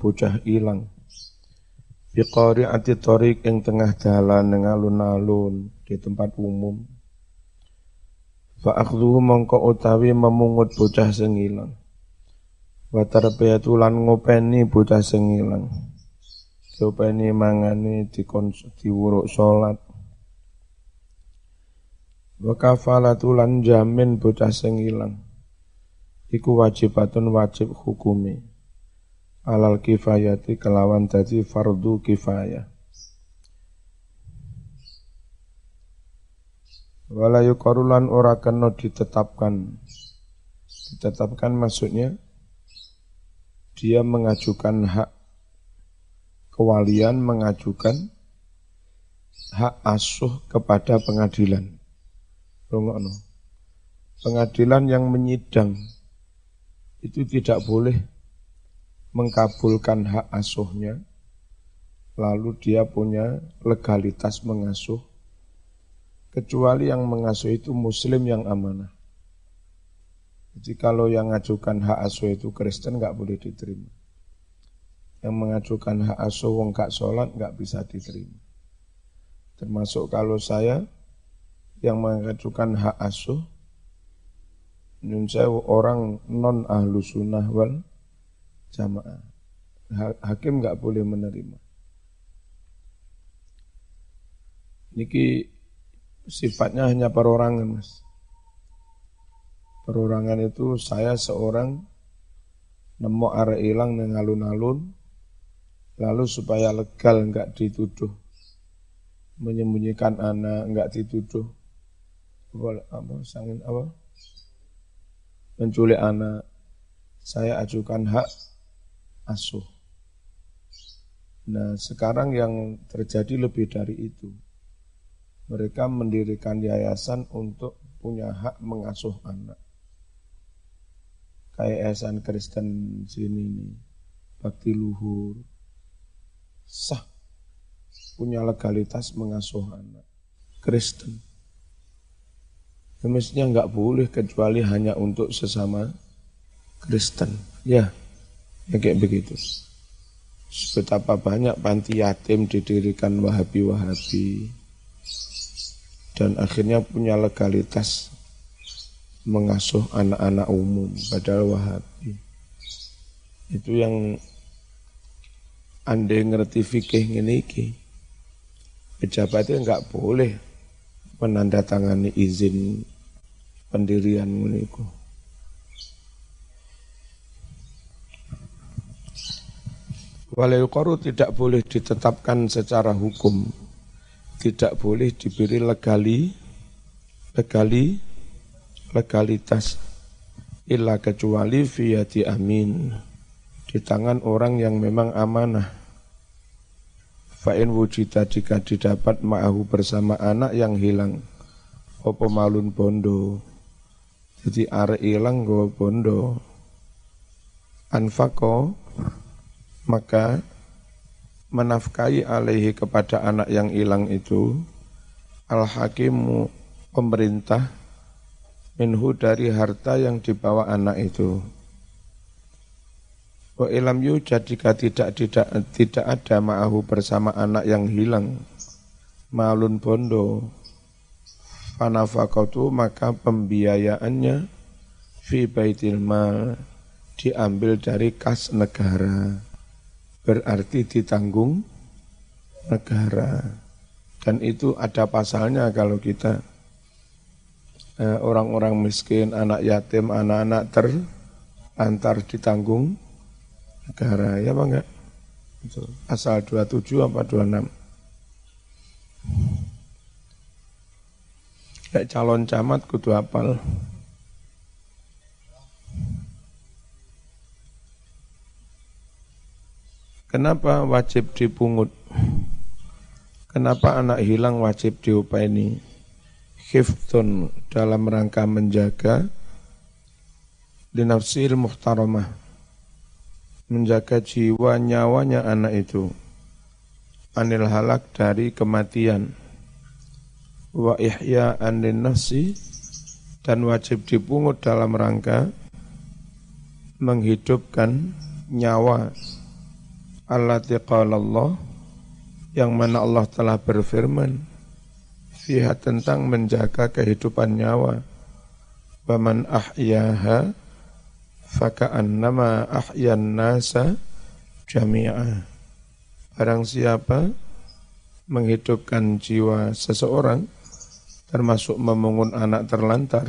bocah ilang? Biqari ati torik ing tengah dalan ning alun-alun di tempat umum. Akhdhuhu mongko utawi memungut bocah sing ilang. Wa lan ngopeni bocah sing ilang. Diopeni mangane dikon diwuruk salat wa kafalatu jamin bocah sing ilang. Iku wajibatun wajib hukumi alal kifayati kelawan dadi fardu kifayah. Wala yuqarulan ora kena ditetapkan. Ditetapkan maksudnya dia mengajukan hak kewalian mengajukan hak asuh kepada pengadilan. Pengadilan yang menyidang itu tidak boleh mengkabulkan hak asuhnya, lalu dia punya legalitas mengasuh, kecuali yang mengasuh itu muslim yang amanah. Jadi kalau yang mengajukan hak asuh itu Kristen nggak boleh diterima. Yang mengajukan hak asuh wong gak sholat nggak bisa diterima. Termasuk kalau saya yang mengajukan hak asuh, saya orang non ahlu sunnah wal jamaah. Hakim nggak boleh menerima. Niki sifatnya hanya perorangan, mas. Perorangan itu saya seorang nemu arah hilang dengan alun-alun, lalu supaya legal nggak dituduh, menyembunyikan anak nggak dituduh, apa sangin apa, menculik anak, saya ajukan hak asuh. Nah sekarang yang terjadi lebih dari itu. Mereka mendirikan yayasan untuk punya hak mengasuh anak. Kayak yayasan Kristen sini nih, bakti luhur, sah punya legalitas mengasuh anak Kristen. Semestinya nggak boleh kecuali hanya untuk sesama Kristen. Ya, Ya kayak begitu. Betapa banyak panti yatim didirikan Wahabi-Wahabi dan akhirnya punya legalitas mengasuh anak-anak umum padahal Wahabi. Itu yang anda ngerti fikih ini ki. Pejabatnya nggak boleh menandatangani izin pendirian meniku. Walil koru tidak boleh ditetapkan secara hukum, tidak boleh diberi legali, legali, legalitas, illa kecuali fiyati amin, di tangan orang yang memang amanah. Fa'in wujida jika didapat ma'ahu bersama anak yang hilang, opo malun bondo, jadi are hilang go bondo, anfako, maka menafkahi alaihi kepada anak yang hilang itu al-hakimu pemerintah minhu dari harta yang dibawa anak itu. Wa ilam yujad jika tidak tidak tidak ada ma'ahu bersama anak yang hilang malun bondo fanafakatu maka pembiayaannya fi baitil mal diambil dari kas negara berarti ditanggung negara. Dan itu ada pasalnya kalau kita eh, orang-orang miskin, anak yatim, anak-anak terlantar ditanggung negara. Ya Pak enggak? Pasal 27 apa 26? Kayak calon camat kudu apal. Kenapa wajib dipungut? Kenapa anak hilang wajib diupaini? Khiftun dalam rangka menjaga dinafsil muhtaramah menjaga jiwa nyawanya anak itu anil halak dari kematian wa ihya anil nafsi dan wajib dipungut dalam rangka menghidupkan nyawa allati qala Allah yang mana Allah telah berfirman fiha tentang menjaga kehidupan nyawa Baman ahyaha faka'annama ahyan nasa jami'ah. Barang siapa menghidupkan jiwa seseorang, termasuk memungut anak terlantar,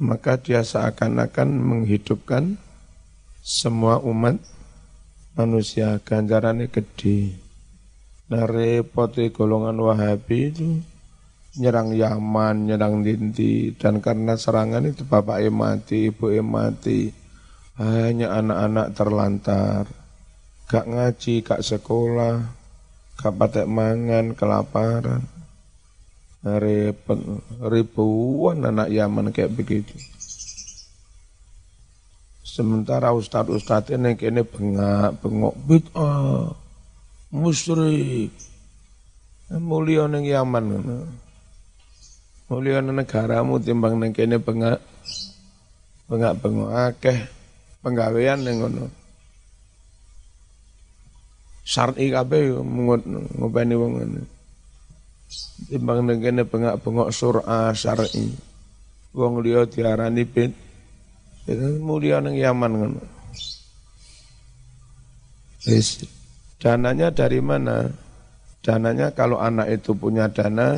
maka dia seakan-akan menghidupkan semua umat manusia ganjarannya gede. Nah repoti golongan wahabi itu nyerang Yaman, nyerang Dinti, dan karena serangan itu bapak mati, ibu mati, hanya anak-anak terlantar, gak ngaji, gak sekolah, gak patek mangan, kelaparan. Repot, ribuan anak Yaman kayak begitu. Sementara ustadz-ustadz ini kini bengak, bengok, bid'ah, musyrik, mulia neng Yaman. Mulia negaramu timbang neng kene bengak bengak bengok akeh penggawean neng ngono. Syar'i kabeh mungut ngopeni wong ngene. Timbang neng kene bengak bengok surah syar'i. Wong liya diarani bid. Itu mulia neng Yaman ngono. Yes. Dananya dari mana? Dananya kalau anak itu punya dana,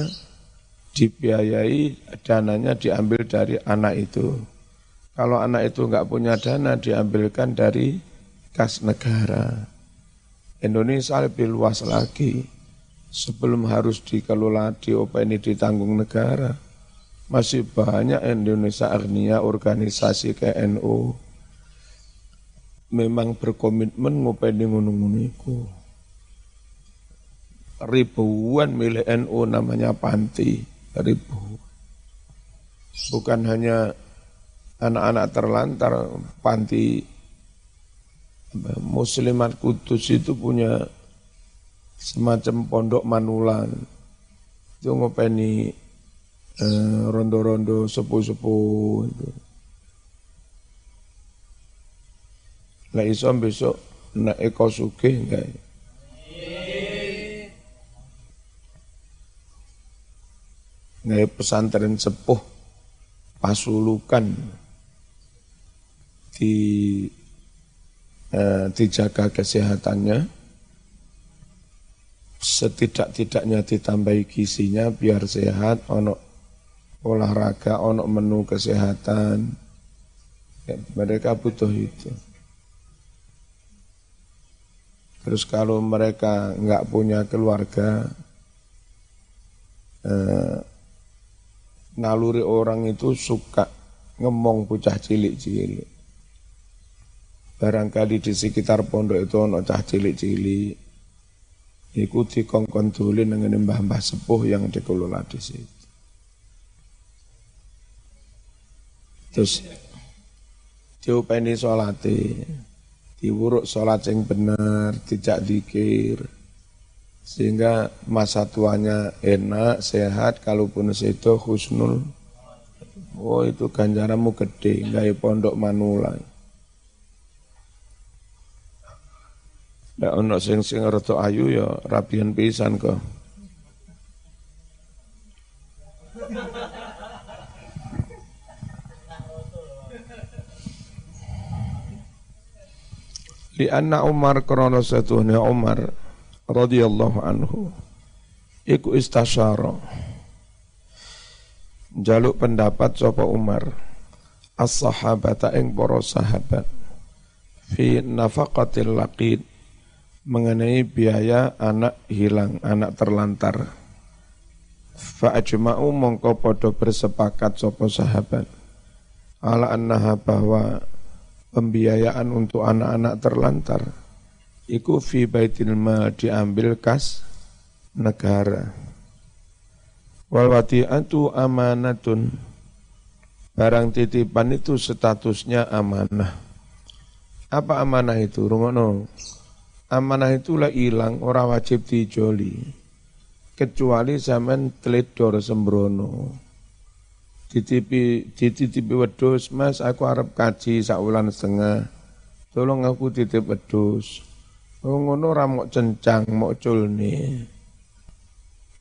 dibiayai dananya diambil dari anak itu. Kalau anak itu nggak punya dana diambilkan dari kas negara. Indonesia lebih luas lagi. Sebelum harus dikelola di ini ditanggung negara. Masih banyak Indonesia artinya organisasi KNU memang berkomitmen ngopeni ngono-ngono Ribuan milik NU namanya panti ribu. Bukan hanya anak-anak terlantar, panti muslimat kudus itu punya semacam pondok manulan. Itu ngopeni eh, rondo-rondo sepuh-sepuh itu. Lah iso besok nak eko sugih enggak nggak pesantren sepuh Pasulukan di eh, dijaga kesehatannya setidak-tidaknya ditambahi gizinya biar sehat ono olahraga ono menu kesehatan ya, mereka butuh itu terus kalau mereka nggak punya keluarga eh, naluri orang itu suka ngemong bocah cilik-cilik. Barangkali di sekitar pondok itu ono cah cilik-cilik. Iku dikongkon dolin dengan mbah-mbah sepuh yang dikelola di situ. Terus diupeni sholati, diwuruk sholat yang benar, tidak dikir sehingga masa tuanya enak, sehat, kalaupun itu husnul. Oh itu ganjaranmu gede, gaya pondok manula. Ya ono sing sing reto ayu ya rapian pisan kok. Li anna Umar krono satuhnya Umar radhiyallahu anhu. Iku istasyara. Jaluk pendapat sapa Umar? As-sahabata ing para sahabat. Fi nafaqatil laqid. Mengenai biaya anak hilang, anak terlantar. Fa ajma'u mongko podo bersepakat sapa sahabat. Ala annaha bahwa pembiayaan untuk anak-anak terlantar iku fi baitil mal diambil kas negara. Wal wati'atu amanatun. Barang titipan itu statusnya amanah. Apa amanah itu? Rumono. Amanah itulah hilang, orang wajib dijoli. Kecuali zaman teledor sembrono. Titipi, titipi wedus, mas aku harap kaji saulan setengah. Tolong aku titip wedus Oh, ngono ramok cencang, mok culne.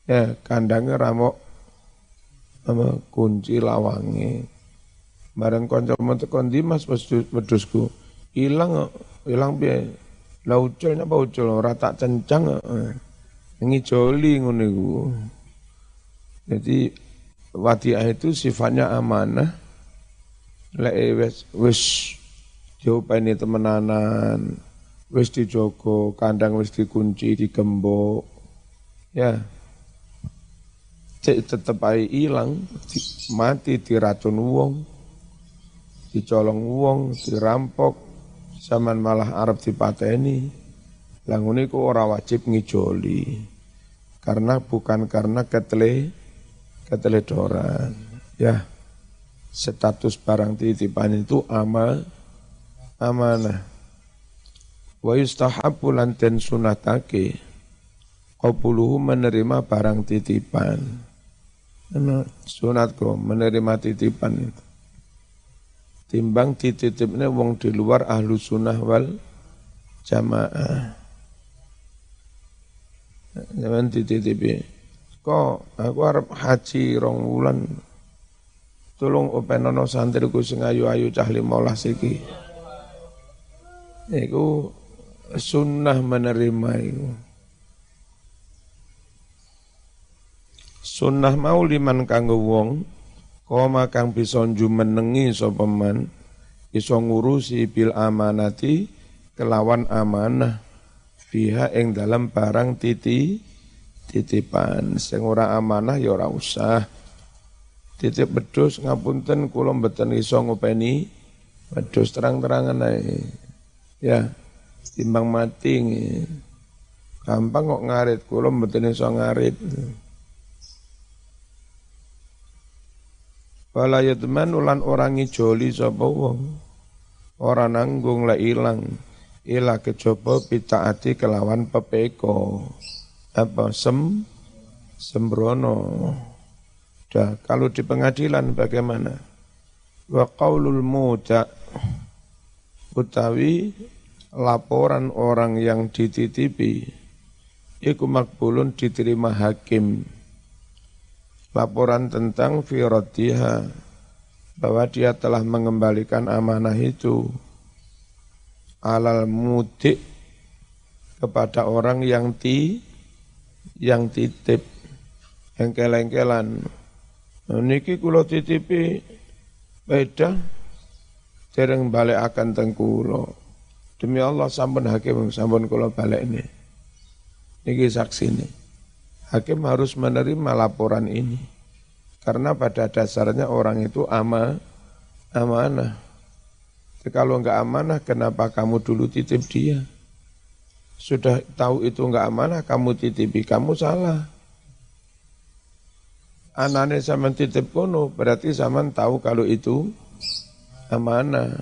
Ya, kandangnya ramok sama kunci lawange. Bareng kanca teko ndi Mas wedhusku. Ilang ilang piye? Lah ucul napa ucul ora tak cencang. Ngijoli ngono iku. Jadi wadiah itu sifatnya amanah. Lek wis wis diopeni temenanan, wis dijogo, kandang wis dikunci, digembok. Ya. Cek tetep ae ilang, mati diracun wong, dicolong wong, dirampok, zaman malah Arab dipateni. Lah ngene ku ora wajib ngijoli. Karena bukan karena ketele keteledoran. Ya. Status barang titipan itu ama amanah wa yustahabbu lan sunatake qabuluhu menerima barang titipan sunat kok menerima titipan itu timbang dititipnya wong di luar ahlu sunnah wal jamaah jangan dititipi kok aku harap haji rong wulan tolong openono santriku sing ayu-ayu cah 15 iki iku sunnah menerima itu. Sunnah mau liman kanggo wong koma kang bisa jumenengi sapa man iso ngurusi bil amanati kelawan amanah fiha ing dalam barang titi titipan. Sing ora amanah ya ora usah. Titip bedus ngapunten kula mboten iso ngopeni bedus terang-terangan ae. Ya timbang mati gampang kok ngarit kula mboten iso ngarit. Wala yatman ulan orang ngijoli sapa wong. Ora nanggung la ilang. Ila kejaba pitaati kelawan pepeko apa sem sembrono. Dah kalau di pengadilan bagaimana? Wa qaulul muda utawi laporan orang yang dititipi iku makbulun diterima hakim. Laporan tentang firatiha bahwa dia telah mengembalikan amanah itu. Alal mudik kepada orang yang ti yang titip engkel-engkelan nah, niki kula titipi beda dereng balik akan tengkulo Demi Allah sampun hakim sampun kula balik ini. Ini saksi ini. Hakim harus menerima laporan ini. Karena pada dasarnya orang itu ama, amanah. Jadi kalau enggak amanah, kenapa kamu dulu titip dia? Sudah tahu itu enggak amanah, kamu titipi, kamu salah. Anane sama titip kono, berarti sama tahu kalau itu amanah.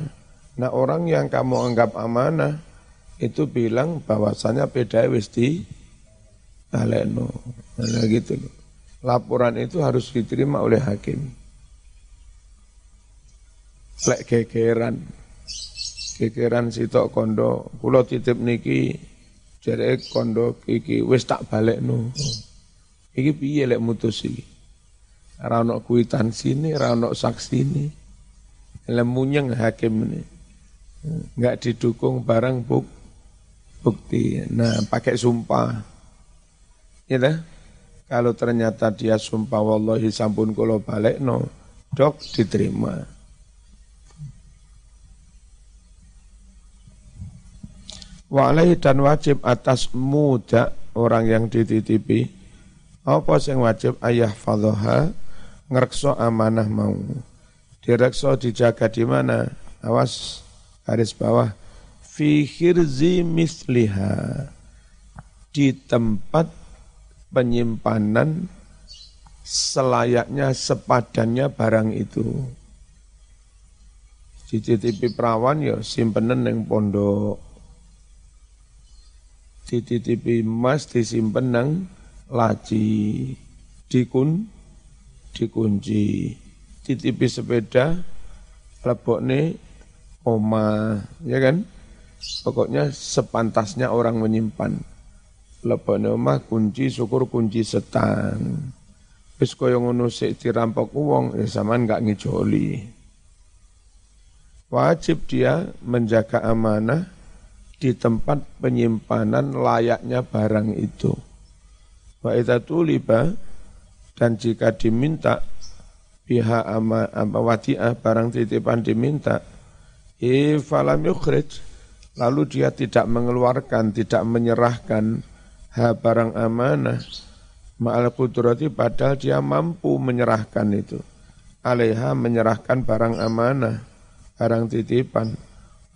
Nah orang yang kamu anggap amanah itu bilang bahwasanya beda wis di aleno. Nah gitu loh. Laporan itu harus diterima oleh hakim. Lek gegeran. Gegeran sitok kondo, kulo titip niki jere kondo iki wis tak balik no. Iki piye lek mutus iki? Ra ono kuitansi ini, ra ono saksi ini. Lemunyeng hakim ini nggak didukung barang buk, bukti. Nah, pakai sumpah. Ya dah. Kalau ternyata dia sumpah wallahi sampun kula balik no, dok diterima. Walai dan wajib atas muda orang yang dititipi. Apa yang wajib? Ayah fadhoha ngerekso amanah mau. Direkso dijaga di mana? Awas garis bawah. Fi khirzi misliha. Di tempat penyimpanan selayaknya sepadannya barang itu. Dititipi perawan ya simpenan yang pondok. Dititipi emas disimpen nang laci. Dikun dikunci. Titipi sepeda lebokne oma, ya kan? Pokoknya sepantasnya orang menyimpan. Lebone omah kunci syukur kunci setan. Wis kaya ngono sik dirampok wong ya sampean gak ngijoli. Wajib dia menjaga amanah di tempat penyimpanan layaknya barang itu. Wa tuliba dan jika diminta pihak ama apa wadiah barang titipan diminta falam lalu dia tidak mengeluarkan tidak menyerahkan ha barang amanah ma'al kudrati padahal dia mampu menyerahkan itu alaiha menyerahkan barang amanah barang titipan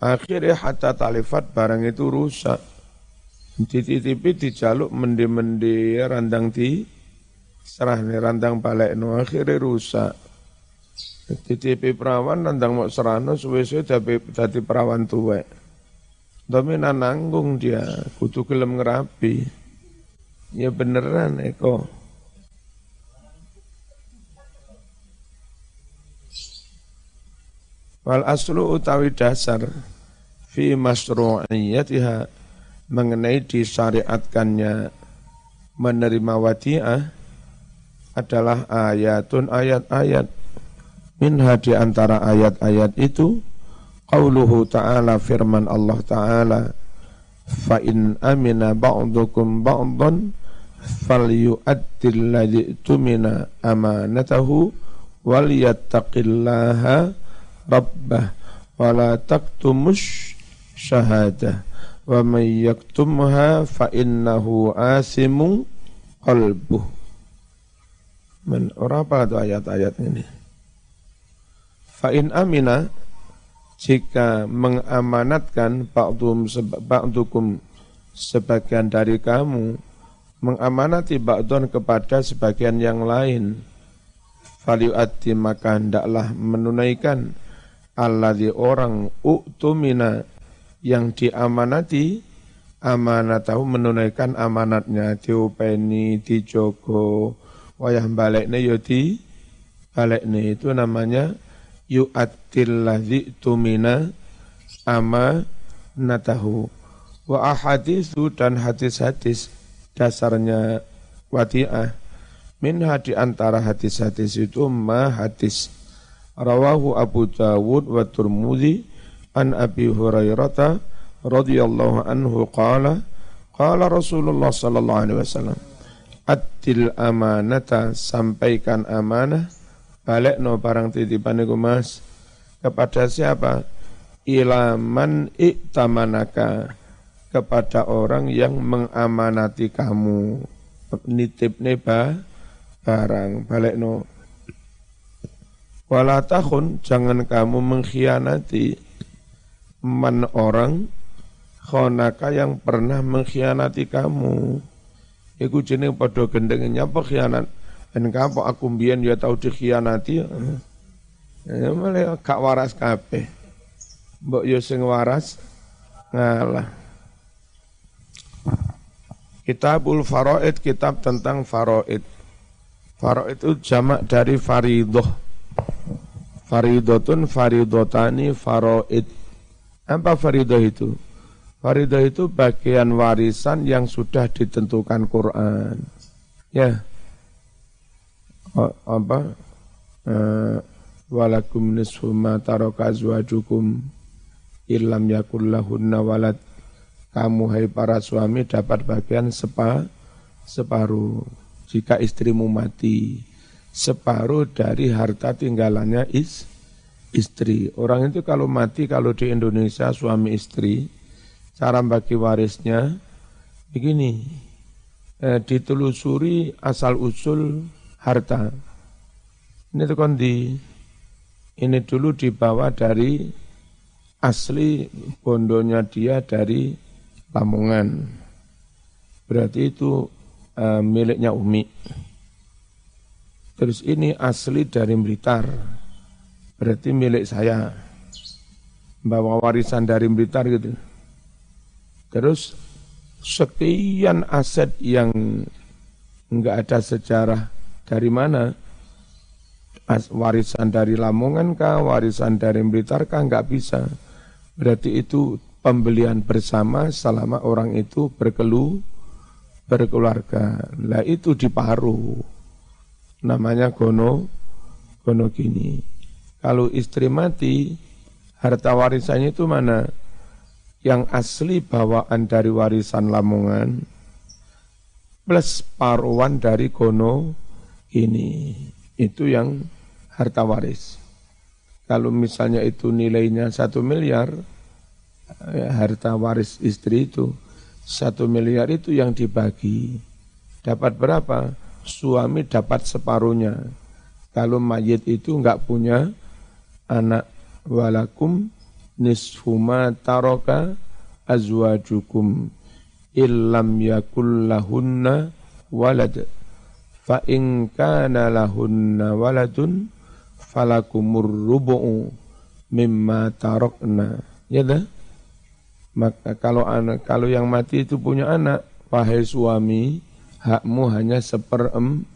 akhirnya hatta talifat barang itu rusak dititipi dijaluk mendi-mendi randang di serah nih randang balik no akhirnya rusak Titipi perawan randang mau serano suwe-suwe dadi perawan tuwek. Dominan nanggung dia, kutu gelem ngerapi. Ya beneran Eko. Wal aslu utawi dasar fi masru'iyatiha mengenai disyariatkannya. Menerima wadiah adalah ayatun ayat-ayat. Minha di antara ayat-ayat itu qauluhu ta'ala firman Allah ta'ala fa in amina ba'dukum ba'dan falyu'addil ladzi tumina amanatahu wal yattaqillaha rabbah wa la taktumus syahadah wa may yaktumha fa innahu asimun qalbuh Men, ora apa itu ayat-ayat ini? Fa'in amina jika mengamanatkan ba'dum ba'dukum sebagian dari kamu mengamanati ba'dun kepada sebagian yang lain faliu'ati maka hendaklah menunaikan alladhi orang u'tumina yang diamanati amanatahu menunaikan amanatnya. Diupeni dijogo. Wayah baliknya yodi baliknya itu namanya yu'attil ladzi tumina ama natahu wa ahadithu dan hadis-hadis dasarnya wadi'ah. Min hadi antara hadis-hadis itu ma hadis. Rawahu Abu Dawud wa Turmudi an Abi Hurairah radhiyallahu anhu qala qala Rasulullah sallallahu alaihi wasallam atil amanata sampaikan amanah. Balik no barang titipan itu mas. Kepada siapa? Ilaman iktamanaka kepada orang yang mengamanati kamu. Nitip neba barang. Balik no jangan kamu mengkhianati man orang khonaka yang pernah mengkhianati kamu Iku jeneng padha gendengnya apa khianat dan kapo aku mbiyen ya tau dikhianati ya. Ya malah gak waras kabeh. Mbok yo sing waras ngalah. Kitabul Faraid kitab tentang faraid. Faraid itu jamak dari faridoh. Faridotun faridotani faraid. Apa faridoh itu? Faridoh itu bagian warisan yang sudah ditentukan Quran. Ya, apa uh, walakum nisfu ma taraka azwajukum illam yakul lahunna walad kamu hai para suami dapat bagian sepa separuh jika istrimu mati separuh dari harta tinggalannya is istri orang itu kalau mati kalau di Indonesia suami istri cara bagi warisnya begini eh, ditelusuri asal usul harta. Ini tuh di ini dulu dibawa dari asli bondonya dia dari Lamongan. Berarti itu uh, miliknya Umi. Terus ini asli dari Blitar. Berarti milik saya. Bawa warisan dari Blitar gitu. Terus sekian aset yang enggak ada sejarah dari mana? Warisan dari Lamongan kah, warisan dari Blitar kah, nggak bisa. Berarti itu pembelian bersama selama orang itu berkelu berkeluarga. Lah itu diparuh. Namanya gono gono gini. Kalau istri mati, harta warisannya itu mana? Yang asli bawaan dari warisan Lamongan plus paruan dari gono ini. Itu yang harta waris. Kalau misalnya itu nilainya satu miliar, ya, harta waris istri itu satu miliar itu yang dibagi. Dapat berapa? Suami dapat separuhnya. Kalau mayit itu enggak punya anak walakum nisfuma taroka azwajukum illam yakul lahunna walad. Fa in kana lahunna waladun falakumur rubu'u mimma tarokna ya dah? Maka kalau anak kalau yang mati itu punya anak wahai suami hakmu hanya seperempat.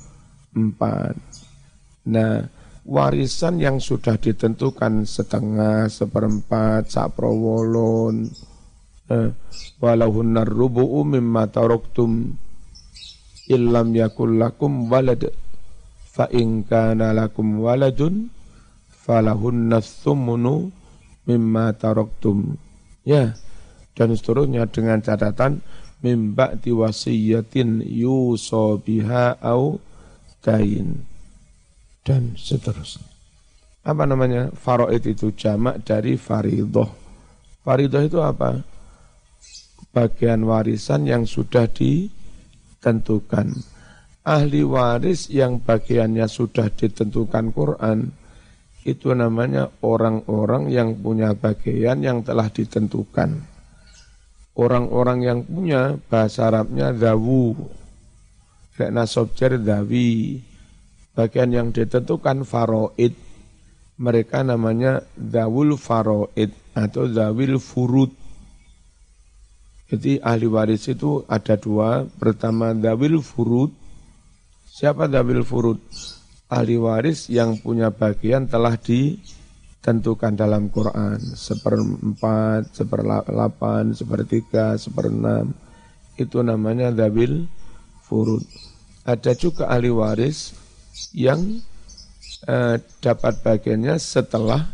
Nah warisan yang sudah ditentukan setengah, seperempat, saprowolon, eh, walahunnar mimma taroktum. Illam yakul lakum walad fa lakum waladun falahunna thumunu mimma taroktum. Ya dan seterusnya dengan catatan mimba diwasiyatin yuso biha au kain dan seterusnya. Apa namanya? Faroid itu jamak dari faridoh. Faridoh itu apa? Bagian warisan yang sudah ditentukan. Ahli waris yang bagiannya sudah ditentukan Quran, itu namanya orang-orang yang punya bagian yang telah ditentukan. Orang-orang yang punya bahasa Arabnya dawu, kayak nasobjer dawi, bagian yang ditentukan faroid. Mereka namanya dawul faroid atau dawil furud. Jadi ahli waris itu ada dua. Pertama dawil furud. Siapa dawil furud? Ahli waris yang punya bagian telah ditentukan dalam Quran. Seperempat, seperlapan, sepertiga, seperenam. Itu namanya dawil furud. Ada juga ahli waris yang eh, dapat bagiannya setelah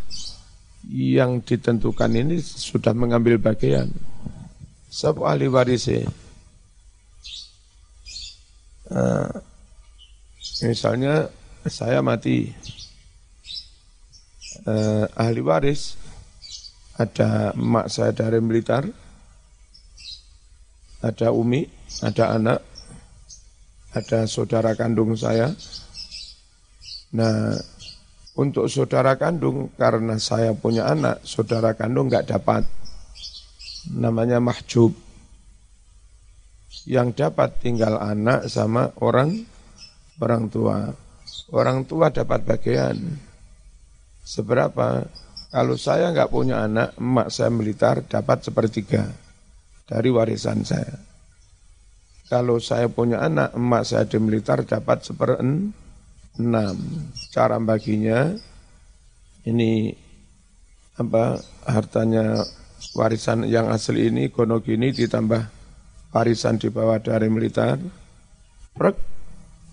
yang ditentukan ini sudah mengambil bagian. Sebab ahli waris eh, misalnya saya mati, eh, ahli waris ada emak saya dari militer, ada umi, ada anak, ada saudara kandung saya, Nah, untuk saudara kandung karena saya punya anak, saudara kandung nggak dapat. Namanya mahjub. Yang dapat tinggal anak sama orang orang tua. Orang tua dapat bagian. Seberapa? Kalau saya nggak punya anak, emak saya militer dapat sepertiga dari warisan saya. Kalau saya punya anak, emak saya di militer dapat seperen 6. Cara baginya ini apa hartanya warisan yang asli ini kono gini ditambah warisan di bawah dari militer. Prek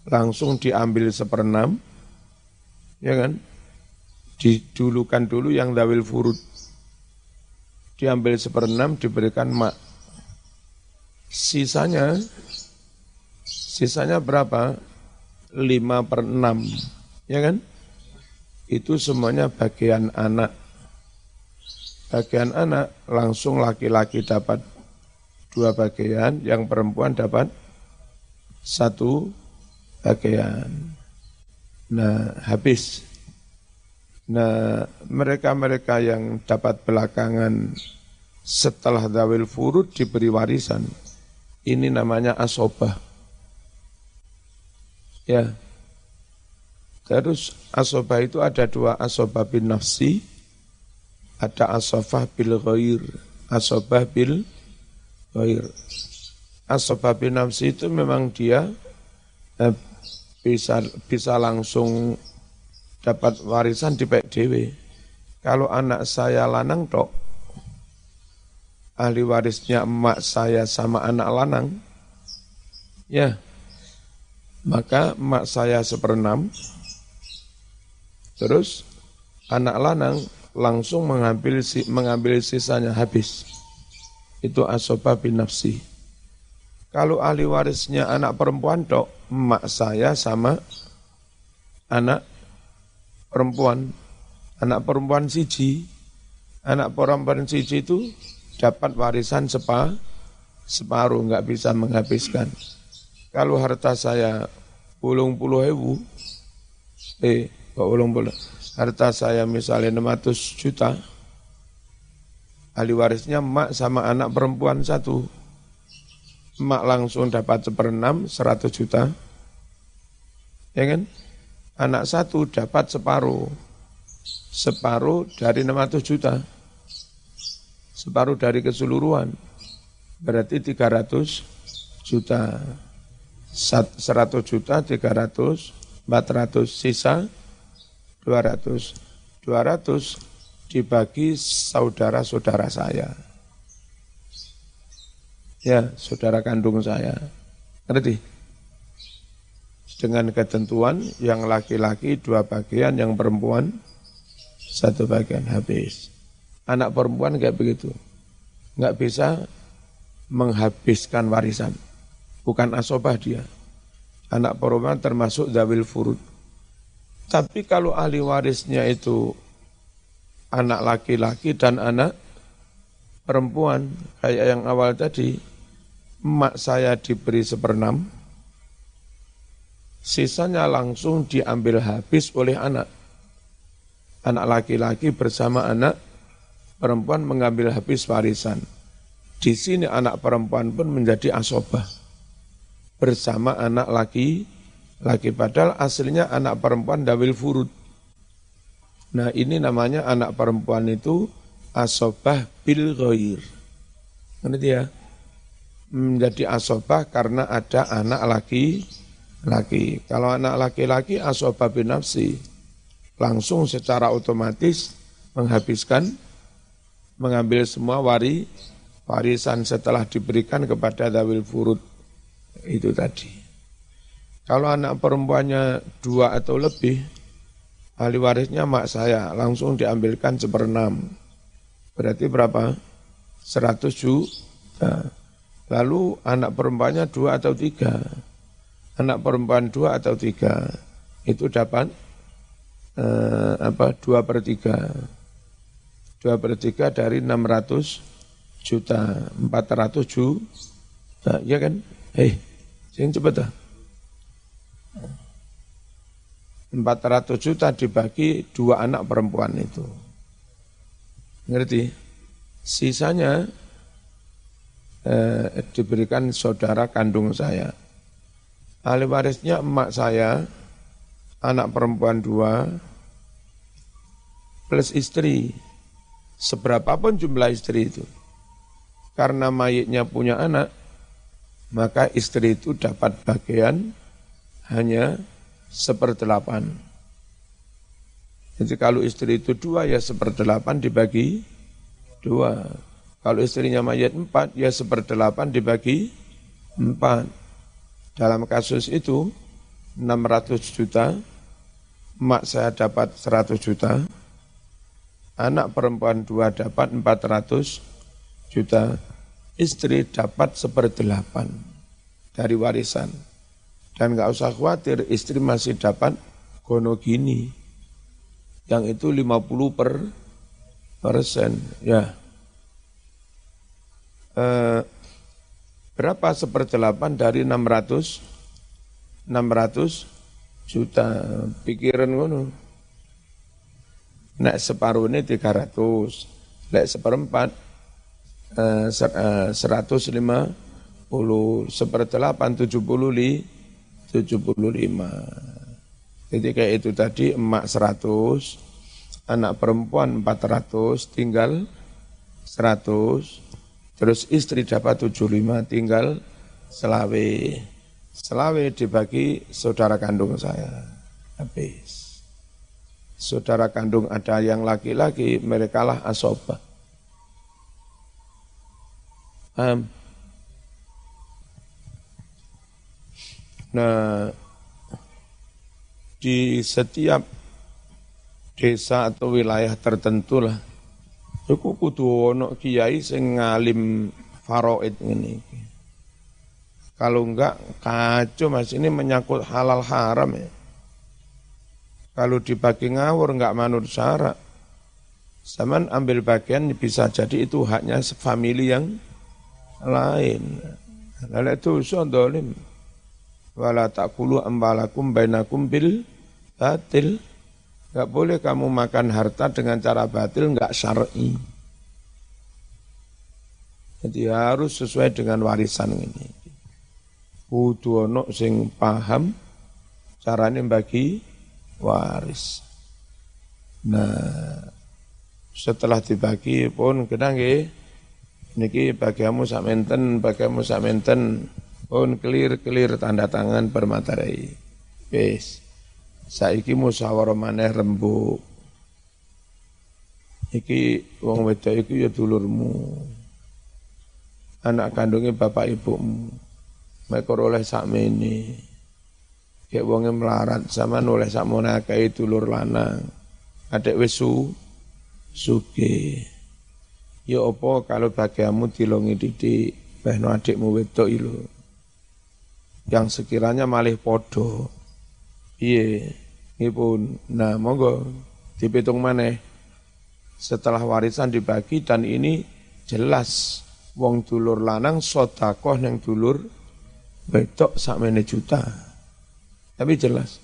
langsung diambil seperenam. Ya kan? Didulukan dulu yang dawil furud. Diambil seperenam diberikan mak. Sisanya sisanya berapa? 5 per 6, ya kan? Itu semuanya bagian anak. Bagian anak langsung laki-laki dapat dua bagian, yang perempuan dapat satu bagian. Nah, habis. Nah, mereka-mereka yang dapat belakangan setelah dawil furud diberi warisan, ini namanya asobah Ya. Terus asobah itu ada dua asobah bin nafsi, ada asobah bil ghair, asobah bil ghair. Asobah bin nafsi itu memang dia eh, bisa bisa langsung dapat warisan di PDW. Kalau anak saya lanang tok, ahli warisnya emak saya sama anak lanang, ya, maka emak saya seperenam, terus anak lanang langsung mengambil mengambil sisanya habis. Itu asoba bin nafsi. Kalau ahli warisnya anak perempuan tok, emak saya sama anak perempuan, anak perempuan siji, anak perempuan siji itu dapat warisan sepa, separuh, nggak bisa menghabiskan. Kalau harta saya pulung puluh ribu, eh, kok pulung puluh, harta saya misalnya 600 juta, ahli warisnya emak sama anak perempuan satu. Emak langsung dapat seperenam 100 juta. Ya kan? Anak satu dapat separuh. Separuh dari 600 juta. Separuh dari keseluruhan. Berarti 300 juta. 100 juta, 300, 400, sisa 200. 200 dibagi saudara-saudara saya. Ya, saudara kandung saya. Ngerti? Dengan ketentuan yang laki-laki dua bagian, yang perempuan satu bagian habis. Anak perempuan kayak begitu. Nggak bisa menghabiskan warisan. Bukan asobah dia. Anak perempuan termasuk dawil furud. Tapi kalau ahli warisnya itu anak laki-laki dan anak perempuan, kayak yang awal tadi, emak saya diberi seperenam, sisanya langsung diambil habis oleh anak. Anak laki-laki bersama anak perempuan mengambil habis warisan. Di sini anak perempuan pun menjadi asobah bersama anak laki laki padahal aslinya anak perempuan dawil furud. Nah ini namanya anak perempuan itu asobah bil ghair. Ngerti ya? Menjadi asobah karena ada anak laki laki. Kalau anak laki-laki asobah bin nafsi. Langsung secara otomatis menghabiskan, mengambil semua wari, warisan setelah diberikan kepada dawil furud itu tadi. Kalau anak perempuannya dua atau lebih, ahli warisnya mak saya, langsung diambilkan seperenam. Berarti berapa? Seratus juta. Lalu anak perempuannya dua atau tiga. Anak perempuan dua atau tiga. Itu dapat eh, apa dua per tiga. Dua per tiga dari enam ratus juta. Empat ratus juta. Ya kan? Hei, sing cepet dah. 400 juta dibagi dua anak perempuan itu. Ngerti? Sisanya eh, diberikan saudara kandung saya. Ahli warisnya emak saya, anak perempuan dua, plus istri. Seberapapun jumlah istri itu. Karena mayitnya punya anak, maka istri itu dapat bagian hanya seperdelapan. Jadi kalau istri itu dua ya seperdelapan dibagi dua. Kalau istrinya mayat empat ya seperdelapan dibagi empat. Dalam kasus itu 600 juta, mak saya dapat 100 juta, anak perempuan dua dapat 400 juta, istri dapat seperdelapan dari warisan. Dan nggak usah khawatir, istri masih dapat gono gini. Yang itu 50 per persen. Ya. Eh, berapa seperdelapan dari 600? 600 juta. Pikiran ngono. Nek separuh ini 300. Nek seperempat eh, 150 eh, seperdelapan 70 75. Jadi kayak itu tadi emak 100, anak perempuan 400, tinggal 100, terus istri dapat 75, tinggal selawe. Selawe dibagi saudara kandung saya. Habis. Saudara kandung ada yang laki-laki, mereka lah asobah. Um, nah, di setiap desa atau wilayah tertentu lah, itu kudu ono kiai sing ngalim faraid ini. Kalau enggak kacau mas ini menyangkut halal haram ya. Kalau dibagi ngawur enggak manut syarat. Zaman ambil bagian bisa jadi itu haknya famili yang lain. Lalu itu dolim. Wala takulu ambalakum bainakum bil batil. Enggak boleh kamu makan harta dengan cara batil enggak syar'i. Jadi harus sesuai dengan warisan ini kudu ana sing paham carane bagi waris. Nah, setelah dibagi pun kena nggih niki bagiamu samenten, bagiamu samenten pun clear-clear tanda tangan permatarai. Wis. Saiki musyawarah maneh rembuk. Iki wong wedok iku ya dulurmu. Anak kandungnya bapak ibumu mereka oleh sakmene. Kayak wonge melarat sama oleh sakmona kayak dulur lanang. Adek wesu suge. Ya apa kalau bagiamu dilongi didik, bahno adikmu wedok ilo. Yang sekiranya malih podo. Iya, pun. Nah, monggo dipitung mana? Setelah warisan dibagi dan ini jelas wong dulur lanang sodakoh yang dulur Betok sakmene juta. Tapi jelas.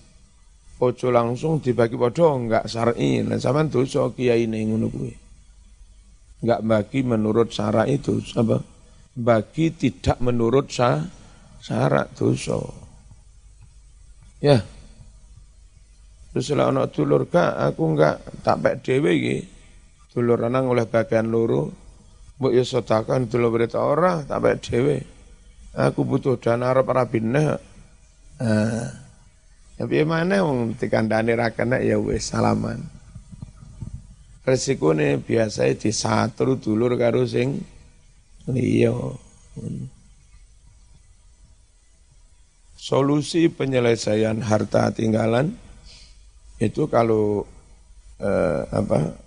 Ojo langsung dibagi podo enggak syar'i. Nah sampean dosa kiai kuwi. Enggak bagi menurut syarat itu apa? Bagi tidak menurut sa syarat dosa. Ya. Terus lah anak dulur kak, aku enggak tak pek dhewe iki. Dulur lanang oleh bagian loro. Mbok yo sedekah dulur berita ora tak pek dhewe aku butuh dana arep rabine. Eh. Tapi mana wong dikandani ra kena ya wis salaman. Resikone biasa disatru dulur karo sing liya. Solusi penyelesaian harta tinggalan itu kalau eh, apa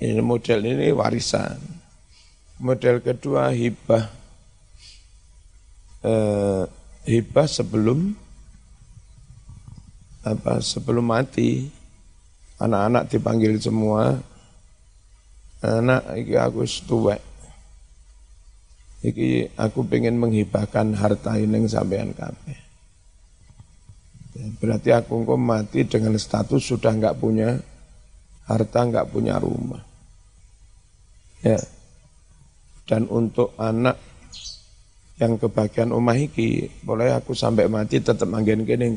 ini model ini warisan. Model kedua hibah eh, hibah sebelum apa sebelum mati anak-anak dipanggil semua anak iki aku tuwek iki aku pengen menghibahkan harta ini sampean kabeh berarti aku kok mati dengan status sudah nggak punya harta nggak punya rumah ya dan untuk anak yang kebagian omah iki boleh aku sampai mati tetap manggen kene.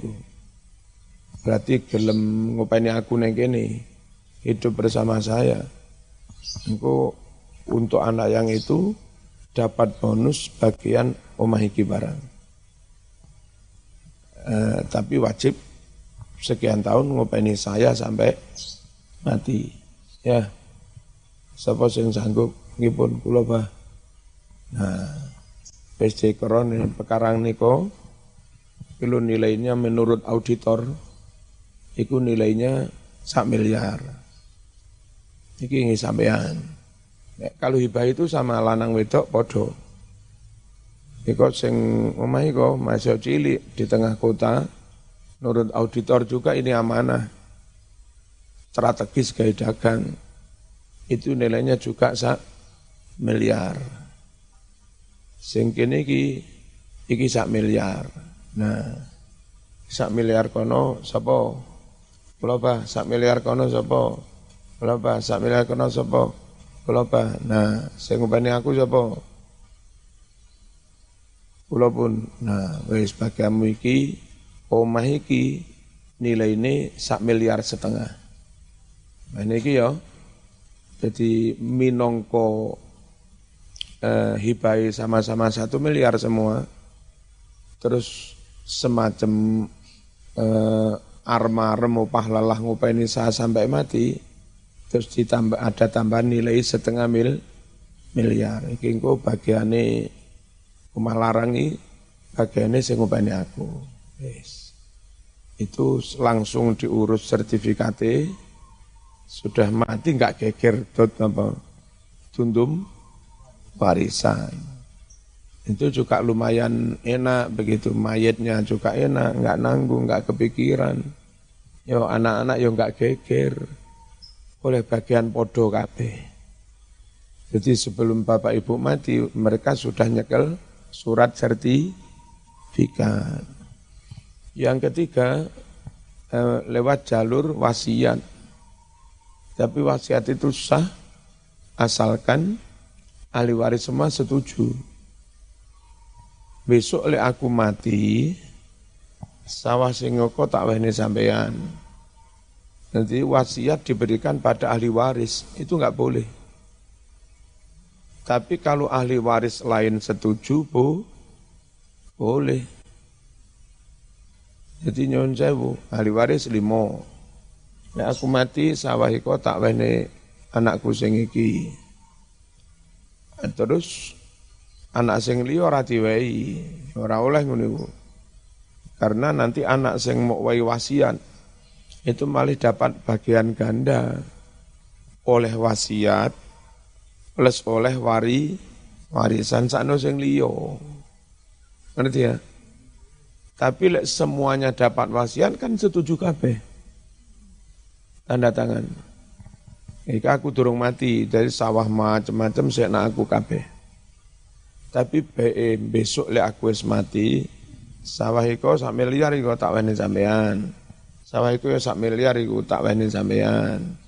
Berarti gelem ngopeni aku neng kene hidup bersama saya. Engko untuk anak yang itu dapat bonus bagian omah iki barang. Eh, tapi wajib sekian tahun ngopeni saya sampai mati. Ya. Siapa yang sanggup ngipun kula bah. Nah, PSD Koron pekarang niko itu nilainya menurut auditor itu nilainya sak miliar. Iki ini sampean. Nek, kalau hibah itu sama lanang wedok podo. Iko sing omah iko masih cilik di tengah kota. Menurut auditor juga ini amanah. Strategis gaya dagang. Itu nilainya juga sak miliar. Sing kene iki iki sak miliar. Nah, sak miliar kono sapa? Kula sak miliar kono sapa? Kula sak miliar kono sapa? Kula Nah, sing ngupani aku sapa? Kula pun. Nah, wis bagianmu iki omah iki nilai ini sak miliar setengah. Nah, ini iki ya. Jadi minongko eh, hibai sama-sama satu miliar semua. Terus semacam eh, arma remu pahlalah ngupeni sah sampai mati. Terus ditambah ada tambahan nilai setengah mil miliar. Iki engko bagiane omah larang iki bagiane sing ngopeni aku. Wis. Itu langsung diurus sertifikate sudah mati nggak geger dot apa tundum warisan. Itu juga lumayan enak begitu mayatnya juga enak, nggak nanggung, nggak kepikiran. Yo anak-anak yo nggak geger oleh bagian podo kabeh. Jadi sebelum bapak ibu mati, mereka sudah nyekel surat sertifikat. Yang ketiga, eh, lewat jalur wasiat. Tapi wasiat itu sah, asalkan ahli waris semua setuju. Besok oleh aku mati, sawah singoko tak wahini sampean. Nanti wasiat diberikan pada ahli waris, itu nggak boleh. Tapi kalau ahli waris lain setuju, bu, boleh. Jadi nyon sewu, ahli waris limo. Ya aku mati sawah iko tak wene anakku sing iki. Terus anak sing liya ora diwehi, ora oleh ngono Karena nanti anak sing mau wae wasiat itu malah dapat bagian ganda oleh wasiat plus oleh wari warisan sakno sing liya. Ngerti ya? Tapi lek semuanya dapat wasiat kan setuju kabeh. Tanda tangan. Ika aku durung mati dari sawah macam-macam saya nak aku kabeh. Tapi be, besok lek aku wis mati, sawah iko sak miliar iko tak wene sampean. Sawah iko ya sak miliar iko tak wene sampean.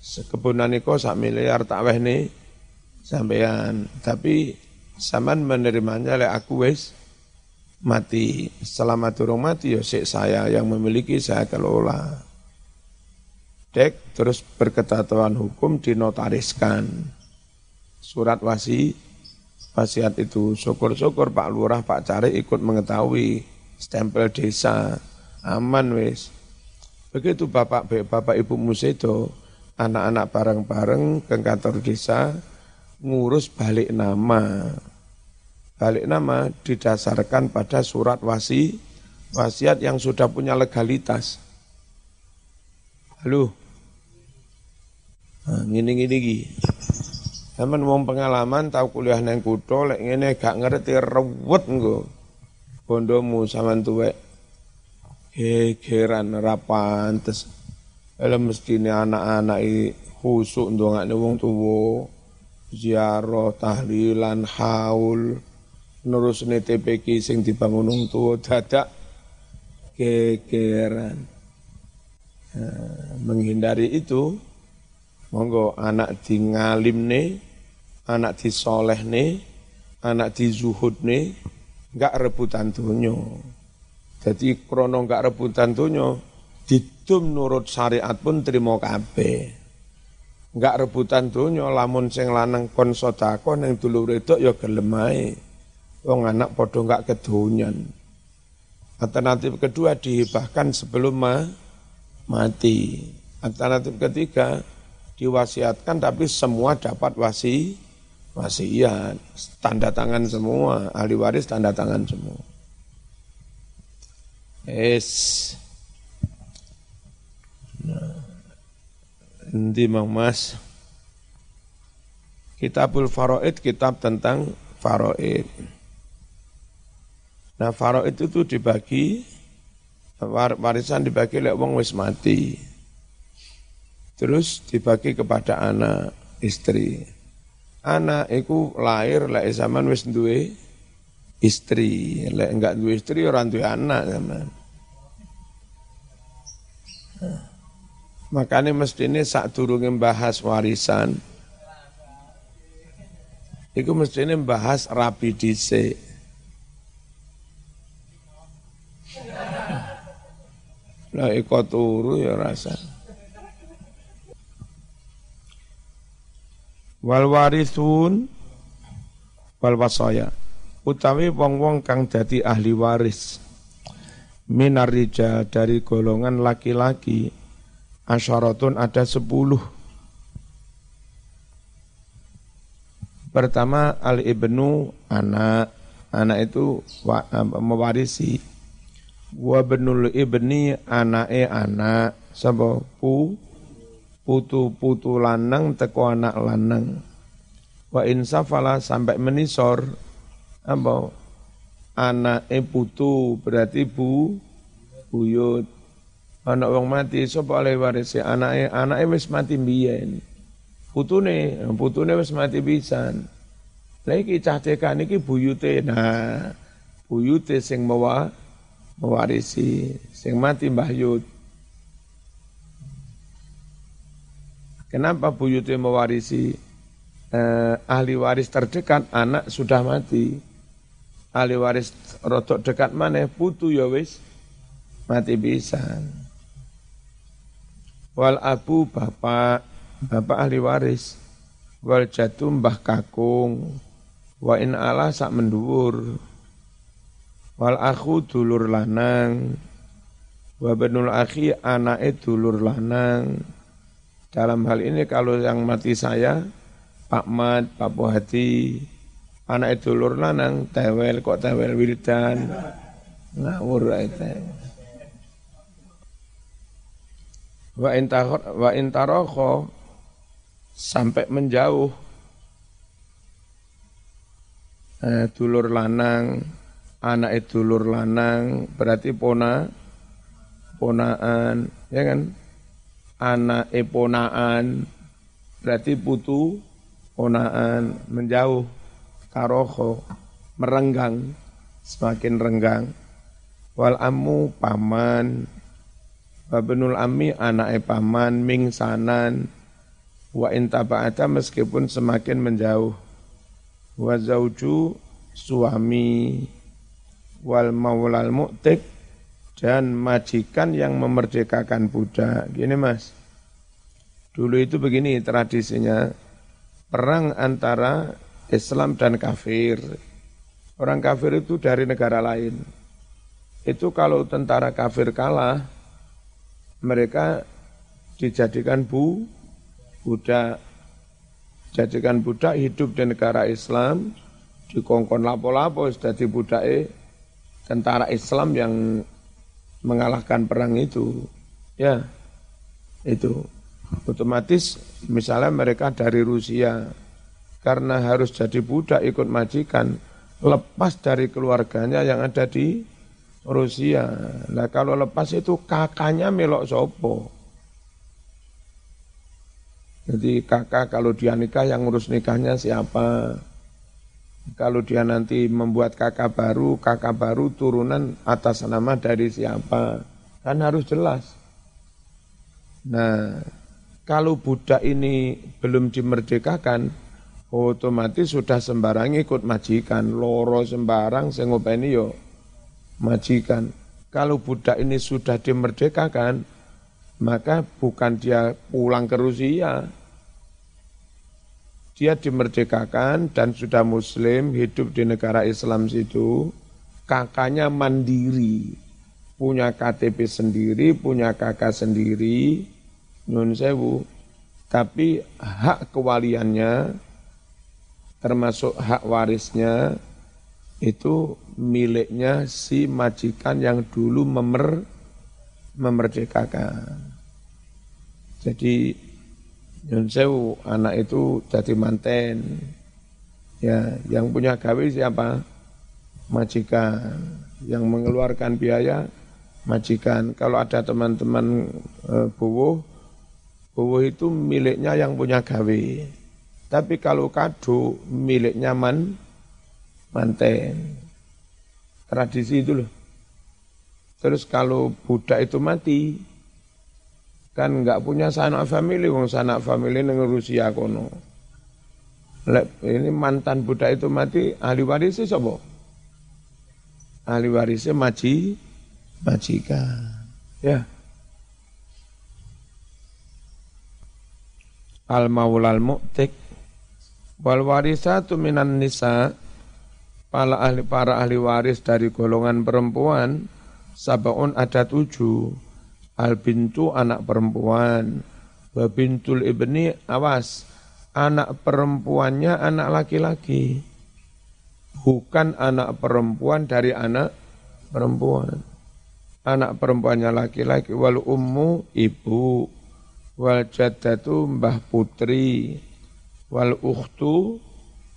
Sekebunan iko sak miliar tak wene sampean tapi zaman menerimanya oleh aku wes mati. Selama turun mati ya saya yang memiliki saya kelola. Dek terus berketatuan hukum dinotariskan. Surat wasi wasiat itu. Syukur-syukur Pak Lurah Pak Cari ikut mengetahui stempel desa. Aman wes begitu Bapak Bapak Ibu Musedo anak-anak bareng-bareng ke kantor desa ngurus balik nama. Balik nama didasarkan pada surat wasi wasiat yang sudah punya legalitas. Halo. Nah, ngini ngini gini. Zaman wong pengalaman tahu kuliah neng kuto lek ngene gak ngerti rewet nggo. Bondomu sampean tuwek. Gegeran rapantes. Ele mestine anak-anak khusuk ndongakne wong tuwa ziarah, tahlilan, haul, nurus TPK sing dibangun wong tuwa dadak kekeran. Nah, menghindari itu, monggo anak di ngalim nih, anak di soleh nih, anak di zuhud nih, enggak rebutan dunyo. Jadi krono enggak rebutan dunyo, didum nurut syariat pun terima kabeh. Enggak rebutan dunia lamun sing lanang kon sedekah ning dulur itu ya gelem ae. Wong anak padha enggak kedonyan. Alternatif kedua dihibahkan sebelum ma mati. Alternatif ketiga diwasiatkan tapi semua dapat wasi wasiat. Tanda tangan semua ahli waris tanda tangan semua es Mang Mas. Kitabul Faroid, kitab tentang Faroid. Nah Faroid itu dibagi, warisan dibagi oleh wong wis mati. Terus dibagi kepada anak, istri. Anak itu lahir lek zaman wis duwe istri, lek enggak duwe istri orang duwe anak zaman. Makanya mestinya saat turun bahas warisan, itu mestinya bahas rapi dice. Lah ikut turu ya rasa. Wal warisun wal wasaya utawi wong-wong kang dadi ahli waris minar dari golongan laki-laki asyaratun ada sepuluh. Pertama al ibnu anak, anak itu wa, mewarisi. Wa benul ibni anake anak, sapa pu putu-putu lanang teko anak lanang. Wa insafala sampai menisor apa anake putu berarti bu buyut. Anak wong mati sapa oleh warisi anake anake wis mati mbiyen putune, putune wis mati pisan. Lah iki cah tekan iki buyute. Nah, buyute sing mawa mewarisi, sing mati Mbah. Kenapa buyute mewarisi? Eh, ahli waris terdekat anak sudah mati. Ahli waris rotok dekat mana putu ya wis mati pisan. Wal abu bapak bapak ahli waris wal jatuh mbah kakung wa in ala sak menduwur wal akhu dulur lanang wa benul akhi anake dulur lanang dalam hal ini kalau yang mati saya Pak Mat, Pak Puhati, anak itu dulur lanang, tewel kok tewel wiridan, ngawur itu. Wa intarokho, wa intarokho sampai menjauh. Eh, dulur lanang anak itu dulur lanang berarti pona ponaan ya kan? Anak ponaan berarti putu ponaan menjauh taroho merenggang semakin renggang. Wal amu paman. Babenul ami anak paman mingsanan wa intaba'ata meskipun semakin menjauh. Wa zauju suami. Wal maulal mu'tik dan majikan yang memerdekakan budak. Gini mas, dulu itu begini tradisinya, perang antara Islam dan kafir. Orang kafir itu dari negara lain. Itu kalau tentara kafir kalah, mereka dijadikan bu, budak jadikan budak hidup di negara Islam dikongkon lapo-lapo jadi budak tentara Islam yang mengalahkan perang itu ya itu otomatis misalnya mereka dari Rusia karena harus jadi budak ikut majikan lepas dari keluarganya yang ada di Rusia. Nah kalau lepas itu kakaknya melok sopo. Jadi kakak kalau dia nikah yang ngurus nikahnya siapa? Kalau dia nanti membuat kakak baru, kakak baru turunan atas nama dari siapa? Kan harus jelas. Nah, kalau budak ini belum dimerdekakan, otomatis sudah sembarang ikut majikan. Loro sembarang sengopeni yo majikan. Kalau budak ini sudah dimerdekakan, maka bukan dia pulang ke Rusia. Dia dimerdekakan dan sudah muslim, hidup di negara Islam situ, kakaknya mandiri, punya KTP sendiri, punya kakak sendiri, nyun sewu, tapi hak kewaliannya, termasuk hak warisnya, itu miliknya si majikan yang dulu memer memerdekakan. Jadi Nyun Sewu anak itu jadi manten. Ya, yang punya gawe siapa? Majikan. Yang mengeluarkan biaya majikan. Kalau ada teman-teman e, buwuh, buwuh itu miliknya yang punya gawe. Tapi kalau kado miliknya man, manten. Tradisi itu loh. Terus kalau budak itu mati, kan nggak punya sanak family, wong sanak family neng Rusia kono. Ini mantan budak itu mati, ahli warisnya siapa? Ahli warisnya maji, majikan. Ya. Al maulal mu'tik wal warisatu minan nisa para ahli para ahli waris dari golongan perempuan sabaun ada tujuh. Al bintu anak perempuan. Wa bintul ibni awas. anak perempuannya anak laki-laki. Bukan anak perempuan dari anak perempuan. Anak perempuannya laki-laki wal ummu ibu wal jaddatu mbah putri wal ukhtu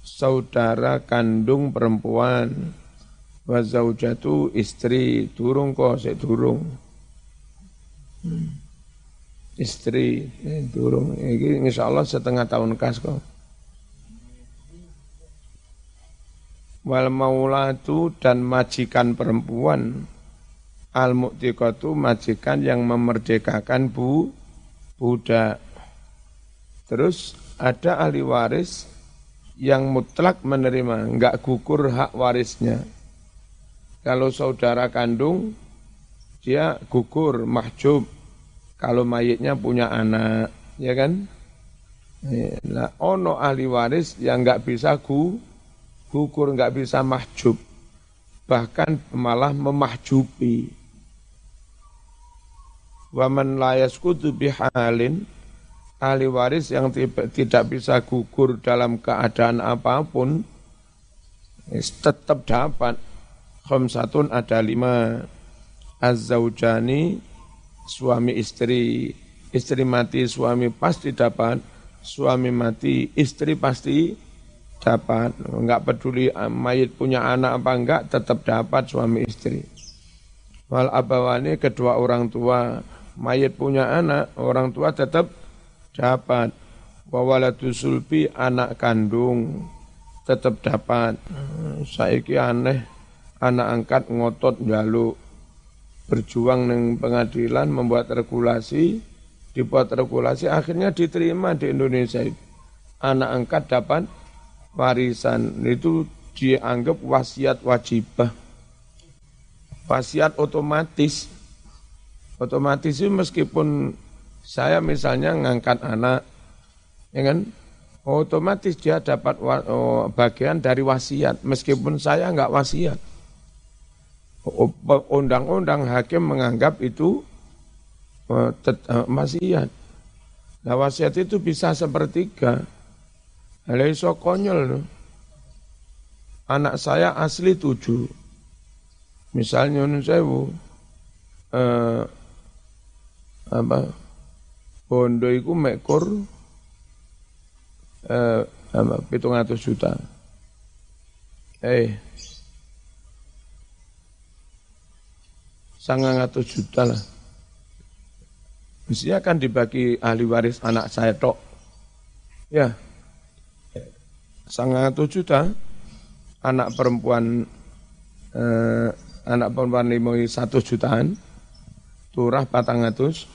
saudara kandung perempuan. Wa zaujatu istri durung kok sik durung. Istri eh, durung. Iki insyaallah setengah tahun kas kok. Wal maulatu dan majikan perempuan. Al mu'tiqatu majikan yang memerdekakan bu budak. Terus ada ahli waris yang mutlak menerima, enggak gugur hak warisnya. Kalau saudara kandung, dia gugur, mahjub. Kalau mayitnya punya anak, ya kan? Nah, ono ahli waris yang enggak bisa gu, gugur, enggak bisa mahjub. Bahkan malah memahjubi. Waman layas kutu bihalin, ahli waris yang tidak bisa gugur dalam keadaan apa pun tetap dapat. Khamsatun ada lima. Az-zaujani suami istri istri mati suami pasti dapat suami mati istri pasti dapat. Enggak peduli eh, mayit punya anak apa enggak tetap dapat suami istri. Wal abawani kedua orang tua. Mayit punya anak orang tua tetap dapat. Wawalatu sulbi anak kandung. Tetap dapat. Saiki aneh anak angkat ngotot jaluk berjuang dengan pengadilan membuat regulasi. Dibuat regulasi akhirnya diterima di Indonesia anak angkat dapat warisan. Itu dianggap wasiat wajibah. Wasiat otomatis. Otomatis itu meskipun saya misalnya ngangkat anak, ya kan? Otomatis dia dapat oh, bagian dari wasiat, meskipun saya nggak wasiat. Undang-undang hakim menganggap itu uh, wasiat. Nah wasiat itu bisa sepertiga. Hal konyol. Anak saya asli tujuh. Misalnya Sewu, uh, apa, bondo iku mekur eh pitung atus juta. Eh, sangat atus juta lah. Mestinya akan dibagi ahli waris anak saya tok. Ya, sangat juta. Anak perempuan eh, anak perempuan lima satu jutaan, turah patang atus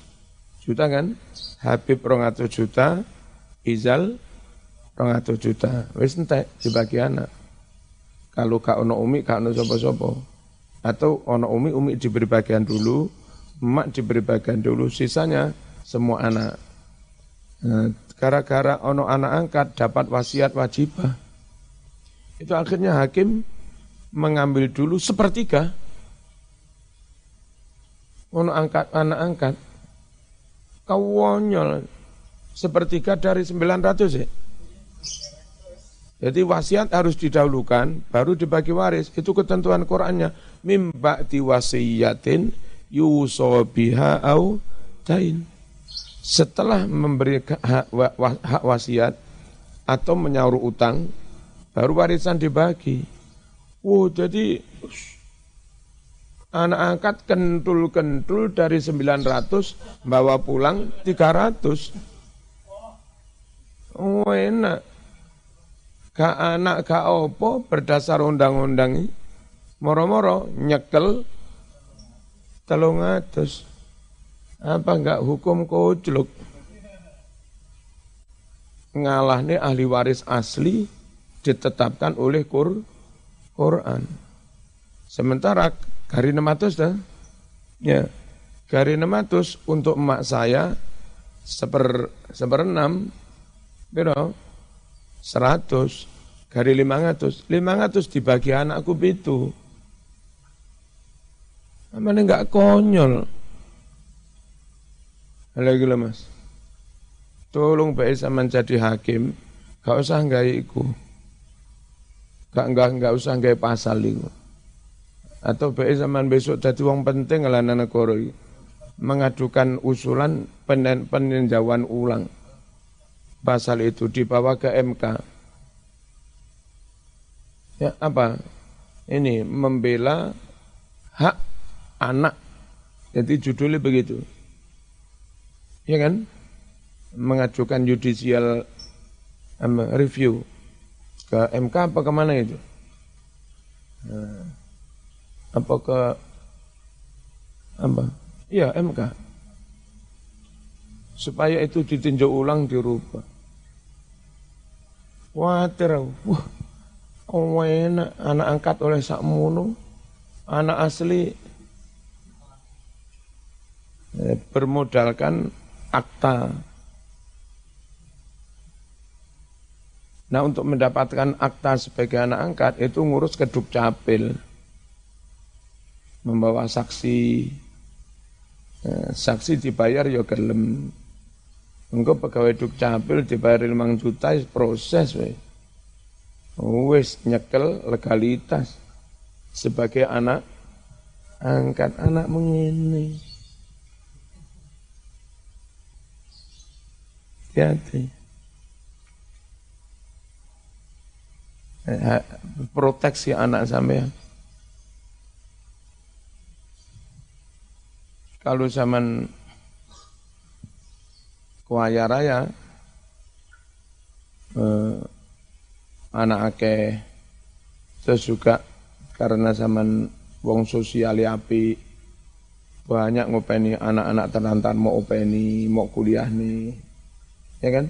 juta kan? Habib rongatus juta, Izal rongatus juta. Wis entek dibagi anak. Kalau kak ono umi, kak ono sopo-sopo. Atau ono umi, umi diberi bagian dulu, emak diberi bagian dulu, sisanya semua anak. Nah, gara-gara ono anak angkat dapat wasiat wajibah. Itu akhirnya hakim mengambil dulu sepertiga. Ono angkat anak angkat kawonyol sepertiga dari 900 ya. Jadi wasiat harus didahulukan, baru dibagi waris. Itu ketentuan Qur'annya. Mimba wasiyatin yuso biha au tain. Setelah memberi hak, hak wasiat atau menyaur utang, baru warisan dibagi. Wow, jadi anak angkat kentul-kentul dari 900 bawa pulang 300 oh enak. Ka anak ka opo berdasar undang-undang moro-moro nyekel telung atus. Apa enggak hukum kocluk ngalah nih ahli waris asli ditetapkan oleh Qur Quran. Sementara Gari 600 dah. Ya. Gari 600 untuk emak saya seper seperenam biro 100 gari 500 500 dibagi anakku itu mana enggak konyol lagi lah mas tolong baik sama jadi hakim Gak usah nggak iku. Gak nggak nggak usah nggak pasal iku. Atau baik zaman besok jadi uang penting lah negara mengajukan usulan peninjauan ulang pasal itu dibawa ke MK. Ya apa? Ini membela hak anak. Jadi judulnya begitu. Ya kan? Mengajukan judicial review ke MK apa ke mana itu? Nah, apa ke apa? Iya MK. Supaya itu ditinjau ulang dirubah. Wajar, wah, oh enak anak angkat oleh sakmono, anak asli eh, bermodalkan akta Nah untuk mendapatkan akta sebagai anak angkat itu ngurus ke Dukcapil. Membawa saksi. Eh, saksi dibayar ya gelem. Engkau pegawai Dukcapil dibayar 5 juta proses we. Wes nyekel legalitas sebagai anak angkat anak mengini. Hati-hati. Eh, proteksi anak sampai kalau zaman kuaya raya eh, anak akeh terus juga karena zaman wong sosial api banyak ngopeni anak-anak terlantar mau openi mau kuliah nih ya kan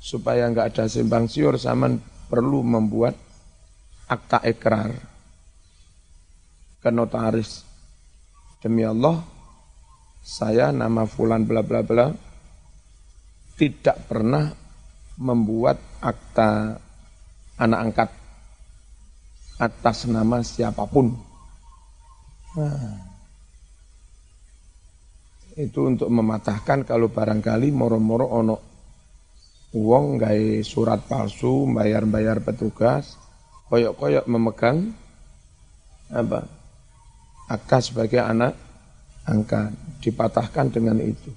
supaya nggak ada simpang siur zaman perlu membuat akta ekrar ke notaris. Demi Allah, saya nama fulan bla bla bla tidak pernah membuat akta anak angkat atas nama siapa pun. Nah, itu untuk mematahkan kalau barangkali moro-moro ono Uang gay surat palsu, bayar-bayar petugas, koyok-koyok memegang apa akta sebagai anak angkat dipatahkan dengan itu.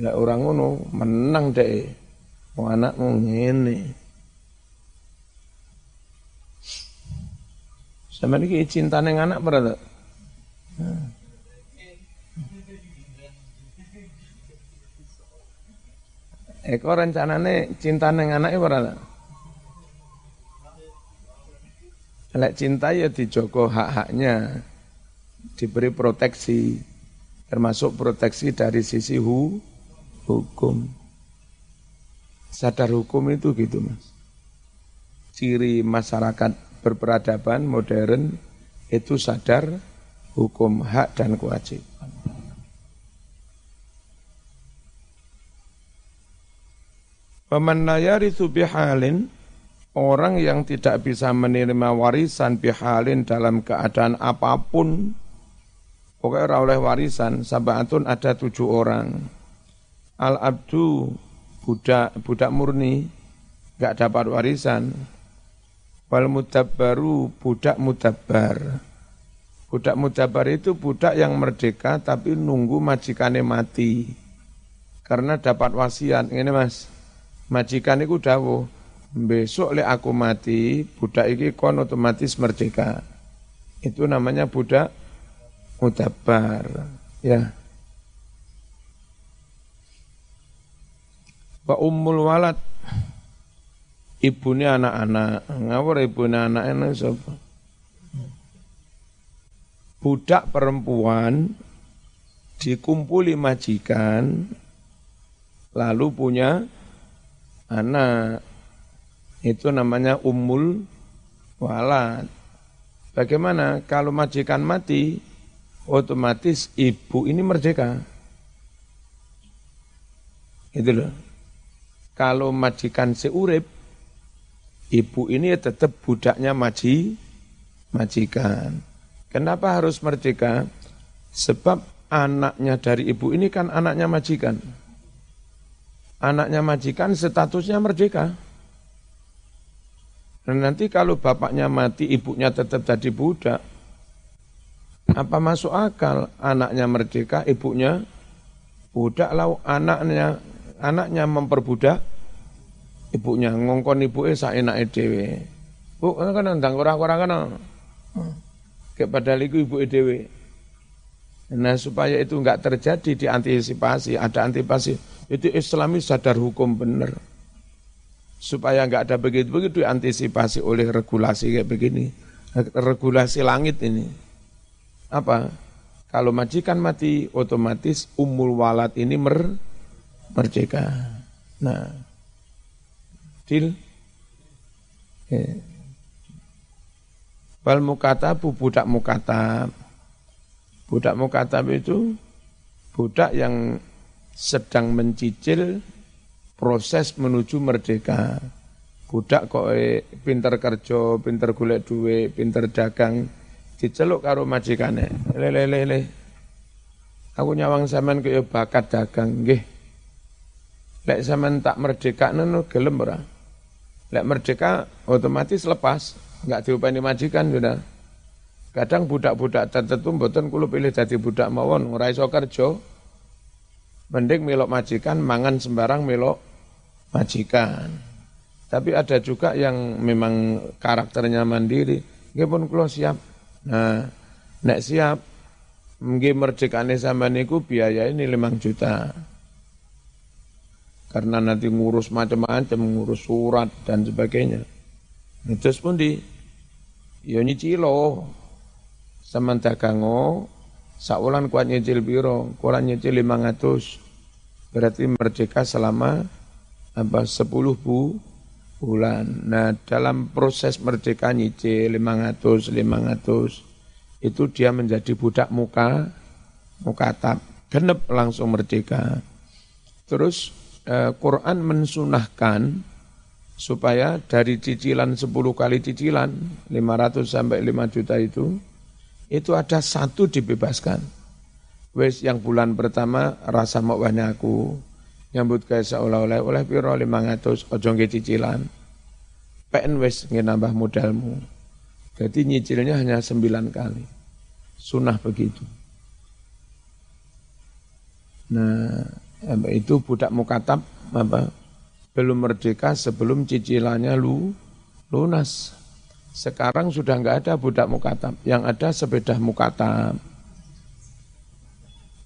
Ya orang ngono menang deh, mau anak mau ngene. Sama ini cinta neng anak berada. Eko rencanane cinta neng anak ora Lek cinta ya dijogo hak-haknya, diberi proteksi, termasuk proteksi dari sisi hu, hukum. Sadar hukum itu gitu mas. Ciri masyarakat berperadaban modern itu sadar hukum hak dan kewajiban. Paman layarisu bihalin, orang yang tidak bisa menerima warisan bihalin dalam keadaan apa pun, pokoknya orang oleh warisan, sabatun ada tujuh orang. Al-abdu, budak, budak murni, gak dapat warisan. Wal mudabbaru, budak mudabbar. Budak mudabbar itu budak yang merdeka tapi nunggu majikannya mati. Karena dapat wasiat. Ini mas, majikan itu dawuh besok le aku mati budak iki kon otomatis merdeka. Itu namanya budak mutabar ya. Wa ummul walad. Ibunya anak-anak. Ngawur ibunya anak enak sapa? Budak perempuan dikumpuli majikan lalu punya anak. Itu namanya umul walad. Bagaimana kalau majikan mati, otomatis ibu ini merdeka. Itu loh. Kalau majikan seurip, ibu ini tetap budaknya maji, majikan. Kenapa harus merdeka? Sebab anaknya dari ibu ini kan anaknya majikan. anaknya majikan statusnya merdeka. Dan nanti kalau bapaknya mati, ibunya tetap jadi budak. Apa masuk akal anaknya merdeka, ibunya budak lalu anaknya anaknya memperbudak ibunya ngongkon ibu esa enak dhewe. Bu kan nandang ora-ora kan. Kayak padahal ibu dhewe. Nah supaya itu enggak terjadi diantisipasi, ada antisipasi. Itu Islami sadar hukum benar supaya nggak ada begitu-begitu antisipasi oleh regulasi kayak begini. Regulasi langit ini. Apa? Kalau majikan mati, otomatis umul walad ini mer merdeka. Nah, deal. Yeah. Wal mukatabu budak mukatab. Budak mukatab itu budak yang sedang mencicil proses menuju merdeka. Budak kok eh, pinter kerja, pinter golek duit, pinter dagang, diceluk karo majikane. Lele lele. Aku nyawang sampean kaya bakat dagang nggih. Lek sampean tak merdeka nono gelem ora? Lek merdeka otomatis lepas, enggak diupani majikan sudah. Kadang budak-budak tertentu mboten kula pilih dadi budak mawon ora iso kerja. Mending melok majikan mangan sembarang melok majikan. Tapi ada juga yang memang karakternya mandiri. Nggih pun kula siap. Nah, nek siap nggih merdekane sampean niku biaya ini 5 juta. Karena nanti ngurus macam-macam, ngurus surat dan sebagainya. Terus pun di yo nyicilo. Saman dagango saulan kuat nyicil biro, kurang nyicil 500. Berarti merdeka selama apa 10 bu, bulan. Nah, dalam proses merdeka nyicil 500 500 itu dia menjadi budak muka muka tap genep langsung merdeka. Terus eh, Quran mensunahkan supaya dari cicilan 10 kali cicilan 500 sampai 5 juta itu itu ada satu dibebaskan. Wes yang bulan pertama rasa mau aku, nyambut gawe seolah-olah oleh piro 500 ojo nggih cicilan. PN wis nambah modalmu. Jadi nyicilnya hanya 9 kali. Sunah begitu. Nah, itu budak mukatab apa belum merdeka sebelum cicilannya lu lunas. Sekarang sudah enggak ada budak mukatab, yang ada sepeda mukatab,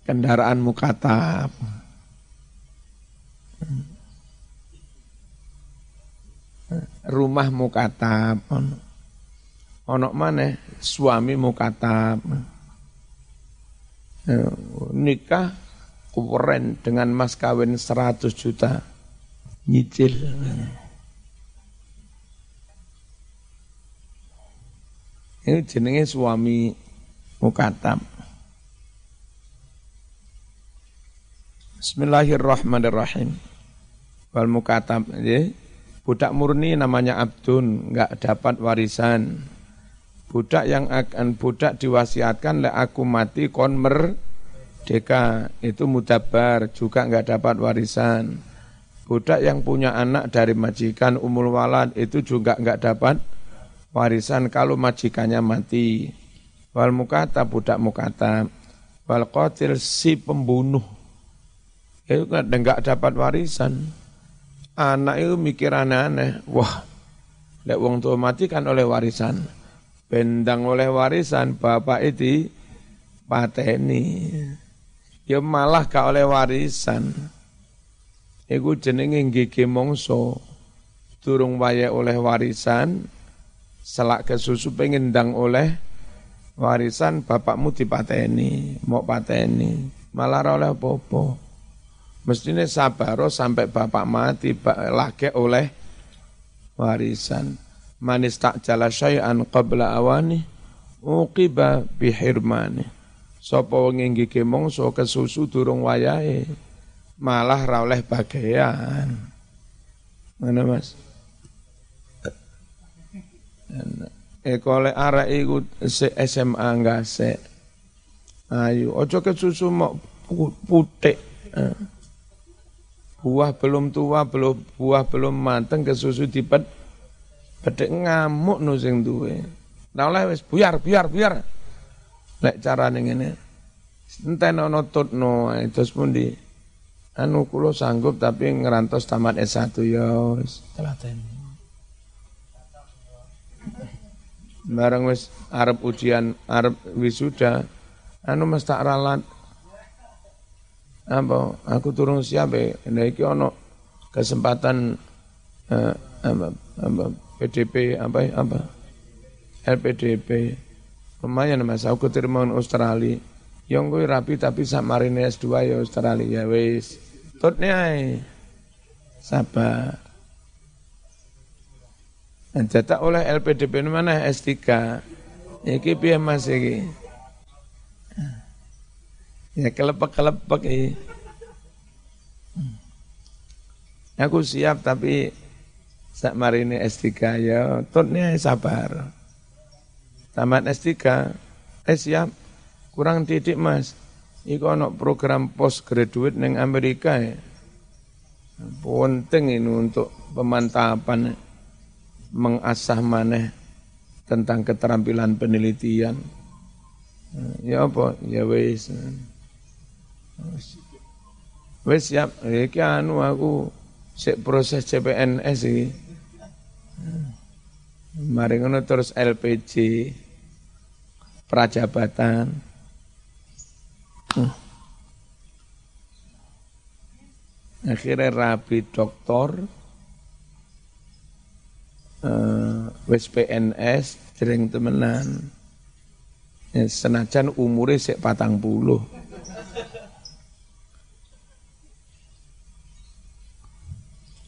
kendaraan mukatab. Rumah mukatab ono. Ono mana suami mukatab eh, nikah keren dengan mas kawin 100 juta. Nyicil. Ini jenenge suami mukatab Bismillahirrahmanirrahim wal mukatab ya. Budak murni namanya abdun, enggak dapat warisan. Budak yang akan budak diwasiatkan le aku mati kon merdeka itu mudabar juga enggak dapat warisan. Budak yang punya anak dari majikan umul walad itu juga enggak dapat warisan kalau majikannya mati. Wal mukata budak mukata. Wal qatil si pembunuh itu enggak dapat warisan anak itu mikir aneh-aneh. Wah, lek wong tua mati kan oleh warisan. Bendang oleh warisan, bapak itu pateni. Ya malah gak oleh warisan. Iku jenenge gigi mongso. Turung waya oleh warisan, selak ke susu pengen dang oleh warisan bapakmu dipateni, mau pateni, malah oleh popo. Mestinya sabaro sampai bapak mati lagi oleh warisan. Manis tak jala syai'an qabla awani uqiba bihirmani. Sapa wong nggih mongso kesusu durung wayahe malah ra oleh bagian. Mana Mas? Eh kole arek iku SMA enggak se. Ayo ojo kesusu mau putik. Buah belum tua, belum buah belum mateng ke susu dipet bedek ngamuk no sing duwe. Nah oleh wis buyar buyar buyar. Lek carane ngene. Enteno nututno terus pundi? Anu kula sanggup tapi ngerantos tamat S1 ya wis telaten. Bareng wis arep ujian, arep wisuda, anu mesti tak ralat apa? Aku turun siap ya nah iki ono kesempatan eh, apa, apa PDP apa apa? LPDP lumayan mas. Aku terima Australia. Yang gue rapi tapi marine S2 ya Australia ya wis. Tutnya sabar. Cetak oleh LPDP mana? S3 Iki piye Mas iki Ya kelepek-kelepek ya. Aku siap tapi sak ini S3 ya tutnya sabar. Tamat S3 eh siap kurang titik Mas. Iku ono program postgraduate neng Amerika ya. Penting ini untuk pemantapan mengasah maneh tentang keterampilan penelitian. Ya apa? Ya wis. Wes siap, iki anu aku sik proses CPNS iki. Mari ngono terus LPG prajabatan. Akhirnya rapi doktor, uh, wis PNS, sering temenan. Ya, senajan umure sik patang puluh.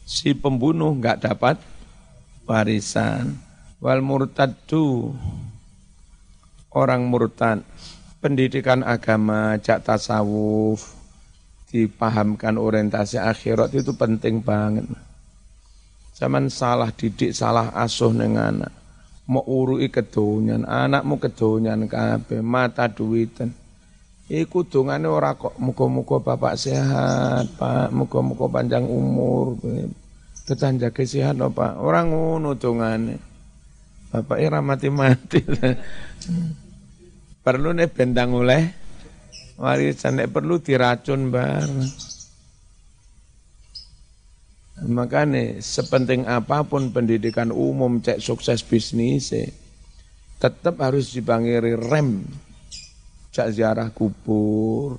Si pembunuh nggak dapat warisan. Wal murtadu orang murtad pendidikan agama jak tasawuf dipahamkan orientasi akhirat itu penting banget. Zaman salah didik, salah asuh dengan anak. Mau urui kedonyan, anakmu kedonyan kabeh, mata duitan. Iku dongane ora kok muga-muga bapak sehat, Pak, muga-muga panjang umur. Tetang jaga sehat no, Pak. Orang ngono dongane. Bapak ora mati-mati. perlu nih bendang oleh warisan nek perlu diracun bar. Makanya sepenting apa pun pendidikan umum cek sukses bisnis tetap harus dibangiri rem. Cak ziarah kubur,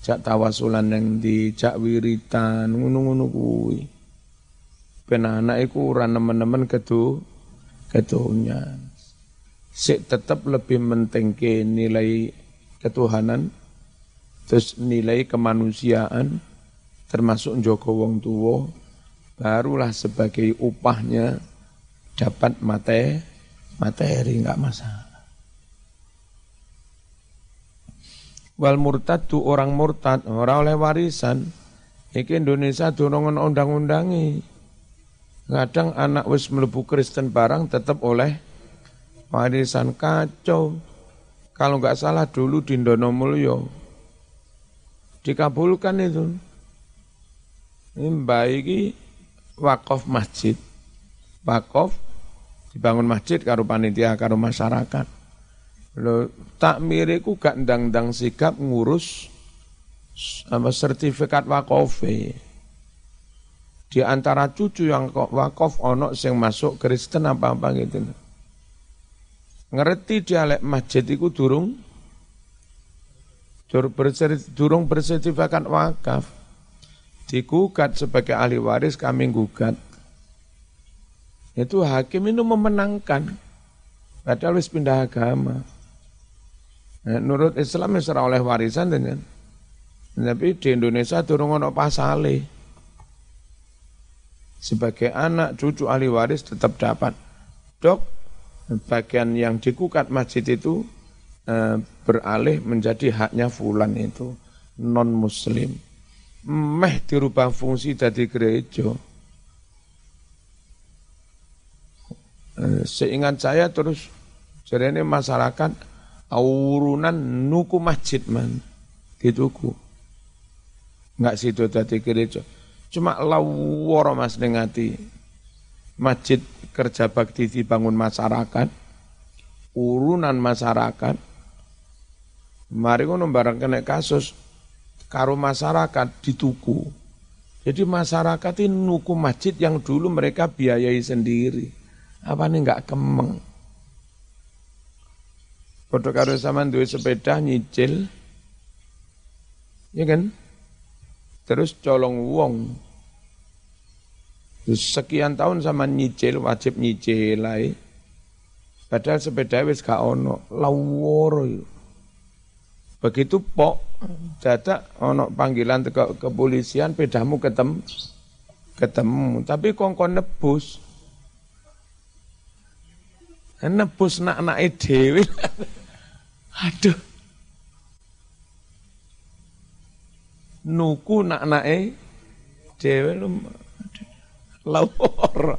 cak tawasulan yang di cak wiritan, ngono-ngono kuwi ben anak iku ora nemen-nemen kedu kedunya. Sik tetap lebih ke nilai ketuhanan terus nilai kemanusiaan termasuk Joko Wong Tuwo barulah sebagai upahnya dapat mate materi nggak masalah. Wal murtad tu orang murtad orang oleh warisan. Iki Indonesia dorongan undang-undangi. Kadang anak wis melebu Kristen barang tetap oleh warisan kacau. Kalau nggak salah dulu di Mulyo dikabulkan itu. Ini baiki wakaf masjid. Wakaf dibangun masjid karo panitia karo masyarakat. Lo takmiriku gak ndang-ndang sikap ngurus apa sertifikat wakofe. Di antara cucu yang wakaf ono sing masuk Kristen apa-apa gitu. Ngerti dialek masjid itu durung durung bersertifikat wakaf. Digugat sebagai ahli waris kami gugat. Itu hakim itu memenangkan. Padahal wis pindah agama. Nah, menurut Islam ya oleh warisan dengan tapi di Indonesia durung ono pasale sebagai anak cucu ahli waris tetap dapat. Dok, bagian yang dikukat masjid itu e, beralih menjadi haknya fulan itu non muslim. Meh dirubah fungsi dari gereja. E, seingat saya terus jadi ini masyarakat aurunan nuku masjid man dituku. Enggak situ tadi gereja Cuma laworo mas dengati. Masjid kerja bakti dibangun masyarakat, urunan masyarakat. Mari ngono barang kena kasus karo masyarakat dituku. Jadi masyarakat ini nuku masjid yang dulu mereka biayai sendiri. Apa nih nggak kemeng? Foto karo sama duwe sepeda nyicil, ya kan? Terus colong wong. Terus sekian tahun sama nyicil, wajib nyicil lah. Padahal sepeda wis gak ono, laworo Begitu pok, dadak ono panggilan ke kepolisian, pedamu ketemu, ketemu. Tapi kongkon nebus. Nebus nak-nak dewi. Aduh. Nuku nak-nake dhewe lawor.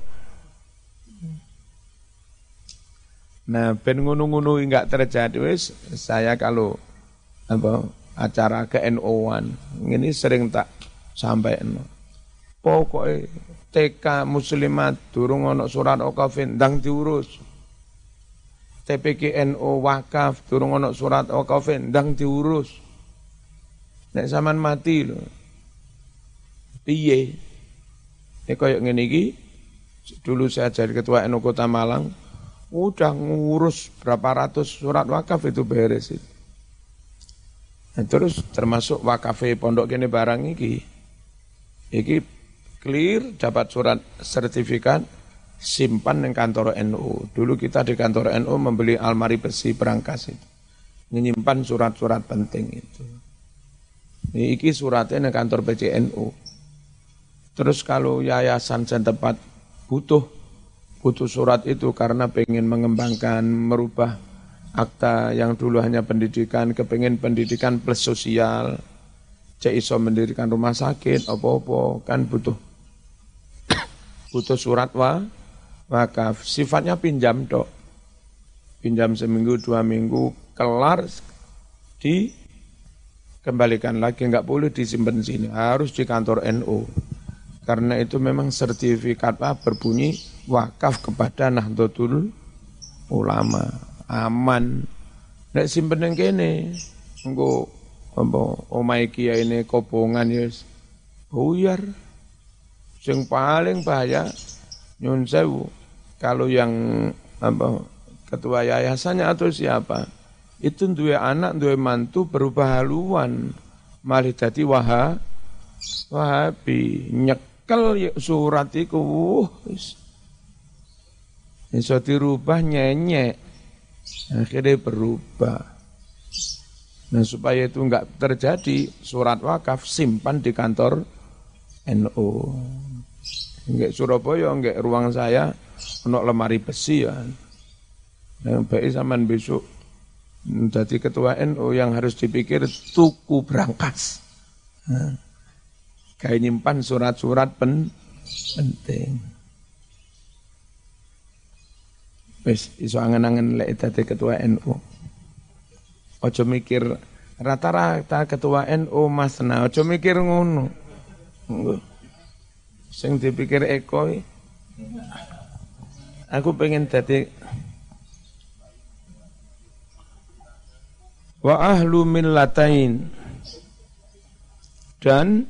Nah, ben ngono-ngono enggak terjadi wis saya kalau apa acara ke NO1 ini sering tak sampai no. Pokoknya TK muslimat durung ono surat okafin ndang diurus. TPKNO wakaf durung ono surat wakafin ndang diurus. Nek zaman mati lho. Piye? Nek koyo ngene iki dulu saya jadi ketua NU Kota Malang udah ngurus berapa ratus surat wakaf itu beres itu. Nah, terus termasuk wakaf pondok kene barang iki. Iki clear dapat surat sertifikat simpan di kantor NU. Dulu kita di kantor NU membeli almari besi perangkas itu. Menyimpan surat-surat penting itu. Iki suratnya di kantor PCNU. Terus kalau yayasan setempat butuh butuh surat itu karena pengen mengembangkan merubah akta yang dulu hanya pendidikan kepengen pendidikan plus sosial cek iso mendirikan rumah sakit opo-opo kan butuh butuh surat wa wakaf sifatnya pinjam dok pinjam seminggu dua minggu kelar di kembalikan lagi, nggak boleh disimpan di sini, harus di kantor NU. Karena itu memang sertifikat apa berbunyi wakaf kepada Nahdlatul Ulama, aman. Nek simpen yang kene, engko omai kia ini kobongan ya buyar. Yang paling bahaya nyun sewu kalau yang apa ketua yayasannya atau siapa itu dua anak dua mantu berubah haluan. Malah jadi waha wahabi. Nyekel surat itu wis. Iso dirubah nyenyek akhirnya berubah. Nah supaya itu enggak terjadi surat wakaf simpan di kantor NU. Enggak Surabaya, enggak ruang saya, untuk lemari besi ya. Yang baik zaman besok jadi ketua NU yang harus dipikir tuku berangkas. Kayak nyimpan surat-surat pen, penting. Wis iso angen-angen lek dadi ketua NU. Ojo mikir rata-rata ketua NU Mas nah ojo mikir ngono. Sing dipikir Eko Aku pengen dadi wa ahlu millatain dan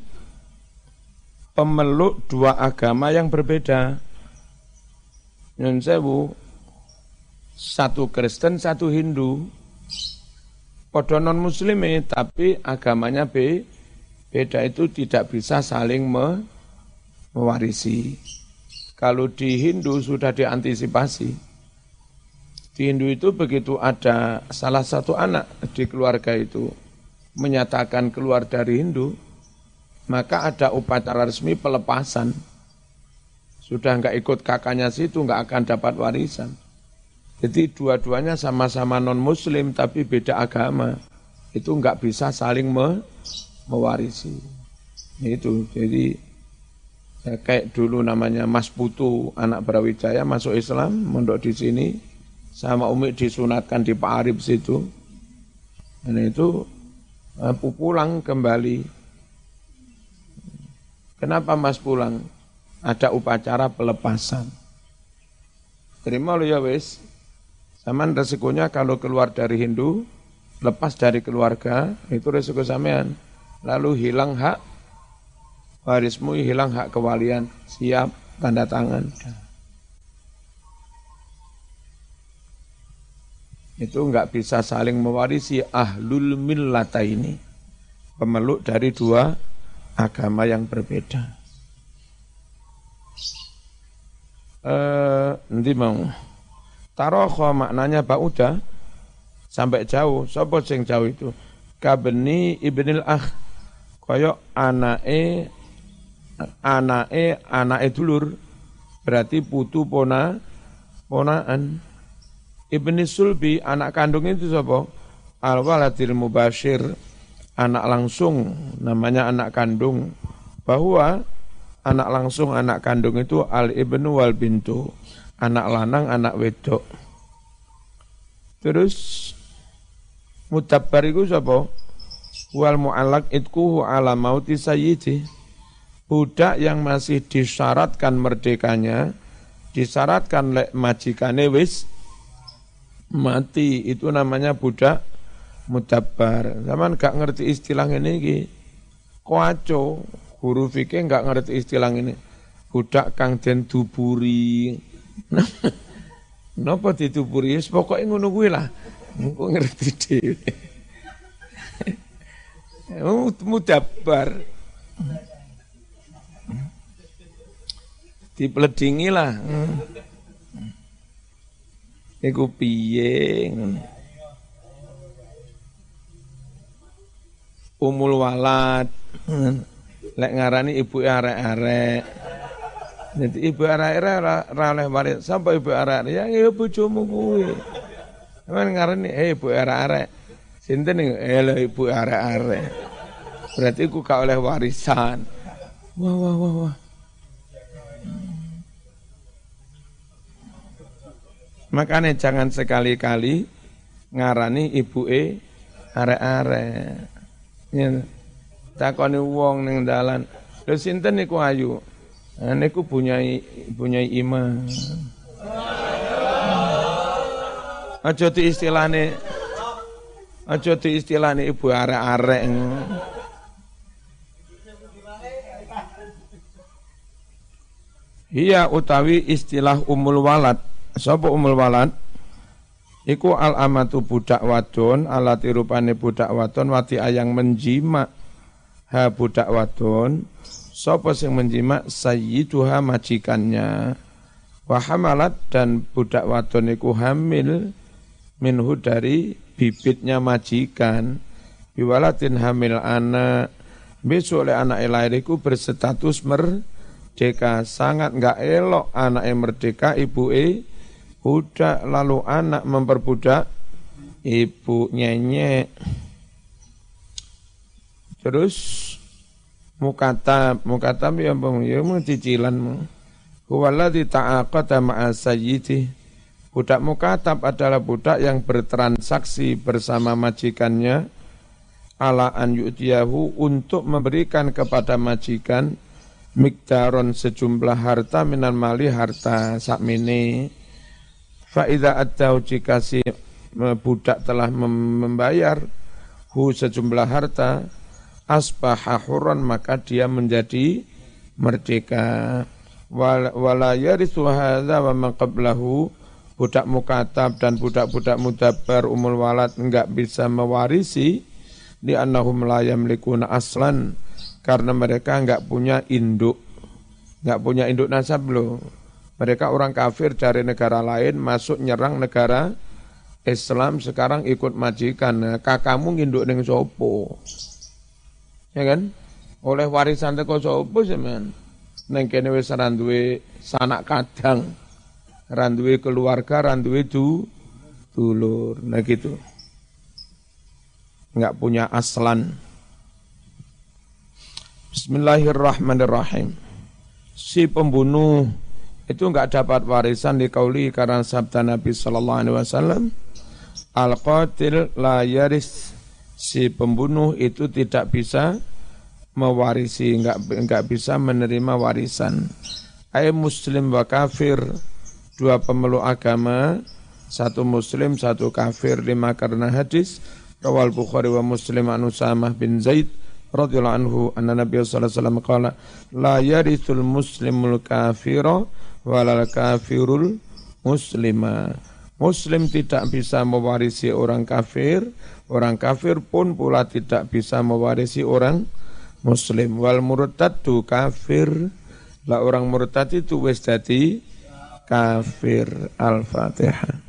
pemeluk dua agama yang berbeda. Nyun sewu, satu Kristen, satu Hindu. Podo non muslim tapi agamanya be, beda itu tidak bisa saling me, mewarisi. Kalau di Hindu sudah diantisipasi di Hindu itu begitu ada salah satu anak di keluarga itu menyatakan keluar dari Hindu, maka ada upacara resmi pelepasan. Sudah enggak ikut kakaknya situ, enggak akan dapat warisan. Jadi dua-duanya sama-sama non-muslim tapi beda agama. Itu enggak bisa saling me mewarisi. Itu, jadi ya kayak dulu namanya Mas Putu, anak Brawijaya masuk Islam, mondok di sini, sama Umi disunatkan di Pak Arif situ. Dan itu uh, pulang kembali. Kenapa Mas pulang? Ada upacara pelepasan. Terima lo ya wis. Saman resikonya kalau keluar dari Hindu, lepas dari keluarga, itu resiko sampean. Lalu hilang hak warismu, hilang hak kewalian. Siap, tanda tangan. Itu enggak bisa saling mewarisi ahlul millata ini. Pemeluk dari dua agama yang berbeda. Eh, nanti mau. Taroho maknanya bauda sampai jauh. Sopo sing jauh itu? Kabeni ibnil akh. Koyok anae anae anae dulur. Berarti putu pona ponaan. Ibni Sulbi anak kandung itu sopo? Al waladil mubashir anak langsung namanya anak kandung bahwa anak langsung anak kandung itu al ibnu wal bintu anak lanang anak wedok terus mutabbar iku sapa wal mu'allaq itkuhu ala mauti sayyidi budak yang masih disyaratkan merdekanya disyaratkan lek majikane wis mati itu namanya budak mudabbar. Zaman gak ngerti istilah ini ki. Koaco, guru fikih gak ngerti istilah ini. Budak kang den duburi. Napa dituburi? Wis pokoke ngono kuwi lah. Engko ngerti dhewe. Mudabbar. Dipledingi lah. Iku piye? Ngono. umul walad. Lek ngarani ibu arek-arek. Jadi ibu arek-arek ra oleh waris. Sapa ibu arek ya ya bojomu kuwi. Emang ngarani eh ibu arek-arek. Sinten eh ibu arek-arek. Berarti ku gak oleh warisan. Wah wah wah wah Makanya jangan sekali-kali ngarani ibu e arek-arek. Ya. Takoni wong ning dalan. Lho sinten niku ayu? Nah, niku punya punya iman. Aja di istilahne Aja di istilahne ibu arek-arek. Iya utawi istilah umul walad. Sapa umul walad? Iku al amatu budak wadon alati rupane budak wadon wati ayang menjima ha budak wadon sapa sing menjima sayyiduha majikannya. Wa hamalat dan budak wadon iku hamil minhu dari bibitnya majikan. Biwalatin hamil anak. Besok oleh anak lahir iku berstatus merdeka. Sangat enggak elok anak merdeka ibu e budak lalu anak memperbudak ibu nyenyek terus mukatab. Mukatab ya bang ya cicilan. Huwaladzi ta'aqata ma'a sayyidi. Budak mukatab adalah budak yang bertransaksi bersama majikannya. Ala an yu'tiyahu untuk memberikan kepada majikan mikdaron sejumlah harta minan mali harta sakmene Fa'idha ad-daw jika si budak telah membayar hu sejumlah harta asbaha huran maka dia menjadi merdeka. Wala yarithu hadza wa man qablahu. Budak mukatab dan budak-budak mudabar umul walad enggak bisa mewarisi di annahum la yamlikuna aslan. Karena mereka enggak punya induk. Enggak punya induk nasab loh mereka orang kafir dari negara lain masuk nyerang negara Islam sekarang ikut majikan. Nah, kakakmu nginduk ning sopo. Ya kan? Oleh warisan teko sopo semen. Neng kene wis randuwe sanak kadang. Randuwe keluarga, randuwe du dulur. Nah gitu. Enggak punya aslan. Bismillahirrahmanirrahim. Si pembunuh itu enggak dapat warisan di kauli karena sabda Nabi sallallahu alaihi wasallam al qatil la yaris si pembunuh itu tidak bisa mewarisi, enggak enggak bisa menerima warisan. Ay muslim wa kafir, dua pemeluk agama, satu muslim, satu kafir, lima karena hadis, rawal Bukhari wa Muslim an Usamah bin Zaid, radhiyallahu anhu anna Nabi sallallahu alaihi wasallam qala la yarithul muslimul kafira walal kafirul muslima Muslim tidak bisa mewarisi orang kafir, orang kafir pun pula tidak bisa mewarisi orang muslim. Wal murtadu kafir, lah orang murtad itu wis dadi kafir. Al-Fatihah.